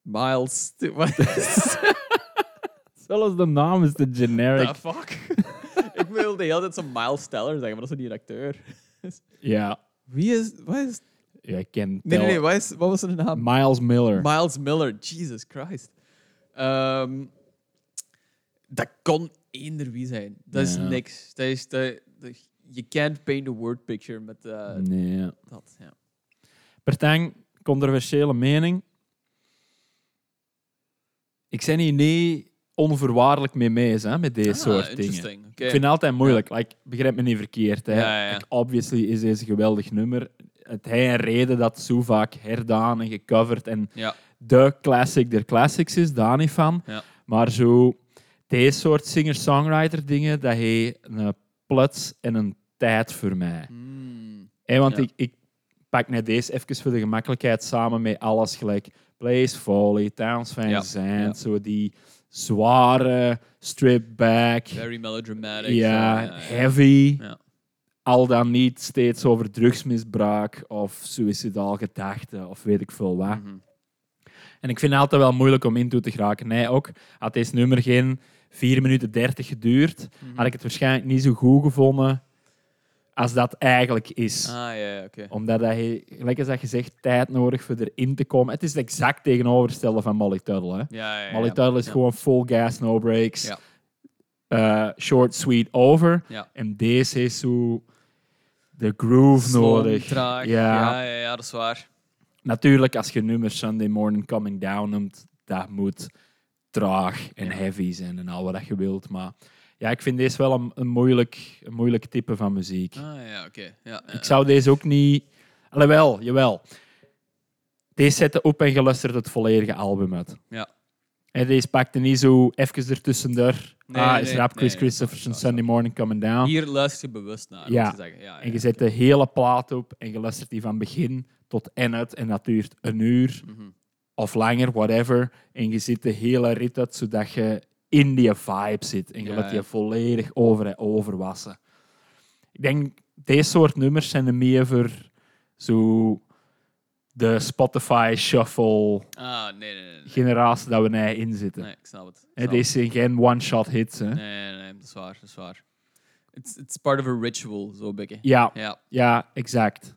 Miles... Wat is Zelfs de naam is de generic. the fuck? Ik wil de hele tijd zo'n Miles Teller zeggen, maar dat is niet een acteur? Ja. Wie is... Wat is... ja, ik ken Nee, nee, nee. Wat, is, wat was zijn naam? Miles Miller. Miles Miller. Jesus Christ. Ehm, dat kon eender wie zijn. Dat is Ja. niks. Dat is... Dat- je can't paint a word picture met eh, nee. dat. Ja. Bertang, controversiële mening. Ik ben hier niet onvoorwaardelijk mee mee hè, met deze Ah, soort dingen. interesting. Oké. Ik vind het altijd moeilijk. Like, begrijp me niet verkeerd. Hè. Ja, ja, ja. Like, obviously is deze een geweldig nummer. Het hij een reden dat zo vaak herdaan en gecoverd en Ja. de classic der classics is, daar niet van. Ja. Maar zo, deze soort singer-songwriter dingen, dat heeft een plots en een tijd voor mij. Mm. Want Ja. ik, ik pak net deze even voor de gemakkelijkheid samen met alles gelijk. Blaze Foley, Towns van Ja, Zandt, zo die zware strip back. Very melodramatic. Ja, heavy. Ja. Al dan niet steeds over drugsmisbruik of suicidaal gedachten of weet ik veel wat. Mhm. En ik vind het altijd wel moeilijk om in toe te geraken. Nee, ook had deze nummer geen 4 minuten 30 geduurd, Mhm. had ik het waarschijnlijk niet zo goed gevonden als dat eigenlijk is. Ah, ja, ja, oké. Omdat hij, gelijk als dat je zegt, tijd nodig voor erin te komen. Het is het exact tegenovergestelde van Molly Tuttle. Hè. Ja, ja. Molly Tuttle is gewoon full gas, no breaks. Ja. Eh, short, sweet, over. En deze is zo de groove nodig. Traag. Ja. Ja. Ja, dat is waar. Natuurlijk, als je nummer Sunday Morning Coming Down noemt, dat moet traag en heavy zijn en al wat je wilt. Maar ja, ik vind deze wel een, een, moeilijk, een moeilijk type van muziek. Ah, ja, oké. Ja, ja, Ik zou deze ook niet... Alhoewel, jawel. Deze zetten op en geluisterd het volledige album uit. Ja. En deze pakte niet zo even ertussendoor. Nee, ah, is nee, rap Chris nee, Christopherson, Sunday Morning Coming Down. Hier luister je bewust naar, Ja. je. Ja, En je zet de hele plaat op en je luistert die van begin tot eind uit. En dat duurt een uur Mhm. of langer, whatever. En je zit de hele rit uit, zodat je in die vibe zit. En je laat je volledig over en overwassen. Ik denk, deze soort nummers zijn er meer voor zo de Spotify shuffle Ah, nee, nee, nee. nee. generatie dat we nu in zitten. Nee, ik snap het. Ik snap deze zijn geen one-shot hits. Hè? Nee, nee, nee, dat is waar, dat is waar. It's, it's part of a ritual, zo beetje. Ja, Ja. ja, exact.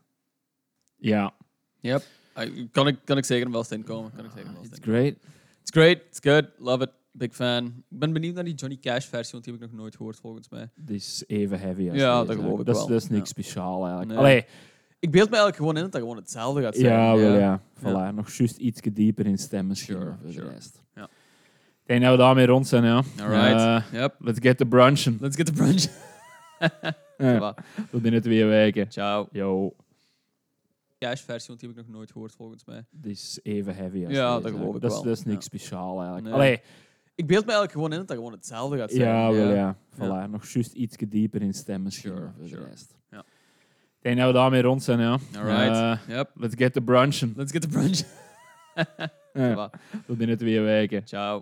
Ja, Yep. Ah, Kan ik, kan ik zeker wel in komen. Kan ik zeker wel it's in. great. It's great, it's good, love it, big fan. Ik ben benieuwd naar die Johnny Cash versie, want die heb ik nog nooit gehoord volgens mij. Dit is even heavy als Ja, deze, dat geloof ik dat is, wel. Dat is niks Ja. speciaal eigenlijk. Nee. Allee, Ik beeld me eigenlijk gewoon in dat dat gewoon hetzelfde gaat zijn. ja, wel ja. Ja. Voilà, nog juist iets dieper in stem misschien. Sure, voor sure. de rest. Ja. Ik denk dat we daarmee rond zijn, ja. Alright. Eh, yep. let's get the brunchen. Let's get the brunch. Ja, Voilà. tot binnen twee weken. Ciao. Yo, Cash-versie, want die heb ik nog nooit gehoord volgens mij. dit is even heavy als Ja, deze. dat geloof ik dat is, wel. Dat is niks Ja. speciaal eigenlijk. Nee. Allee, Ik beeld me eigenlijk gewoon in dat dat gewoon hetzelfde gaat zijn. ja, wel ja. Voilà, Ja. nog juist iets dieper in stem misschien. Sure, voor de sure. rest. Ik denk dat we daarmee rond zijn, ja. Alright. Eh, yep. let's get the brunchen. Let's get the brunch. Ja, tot binnen twee weken. Ciao.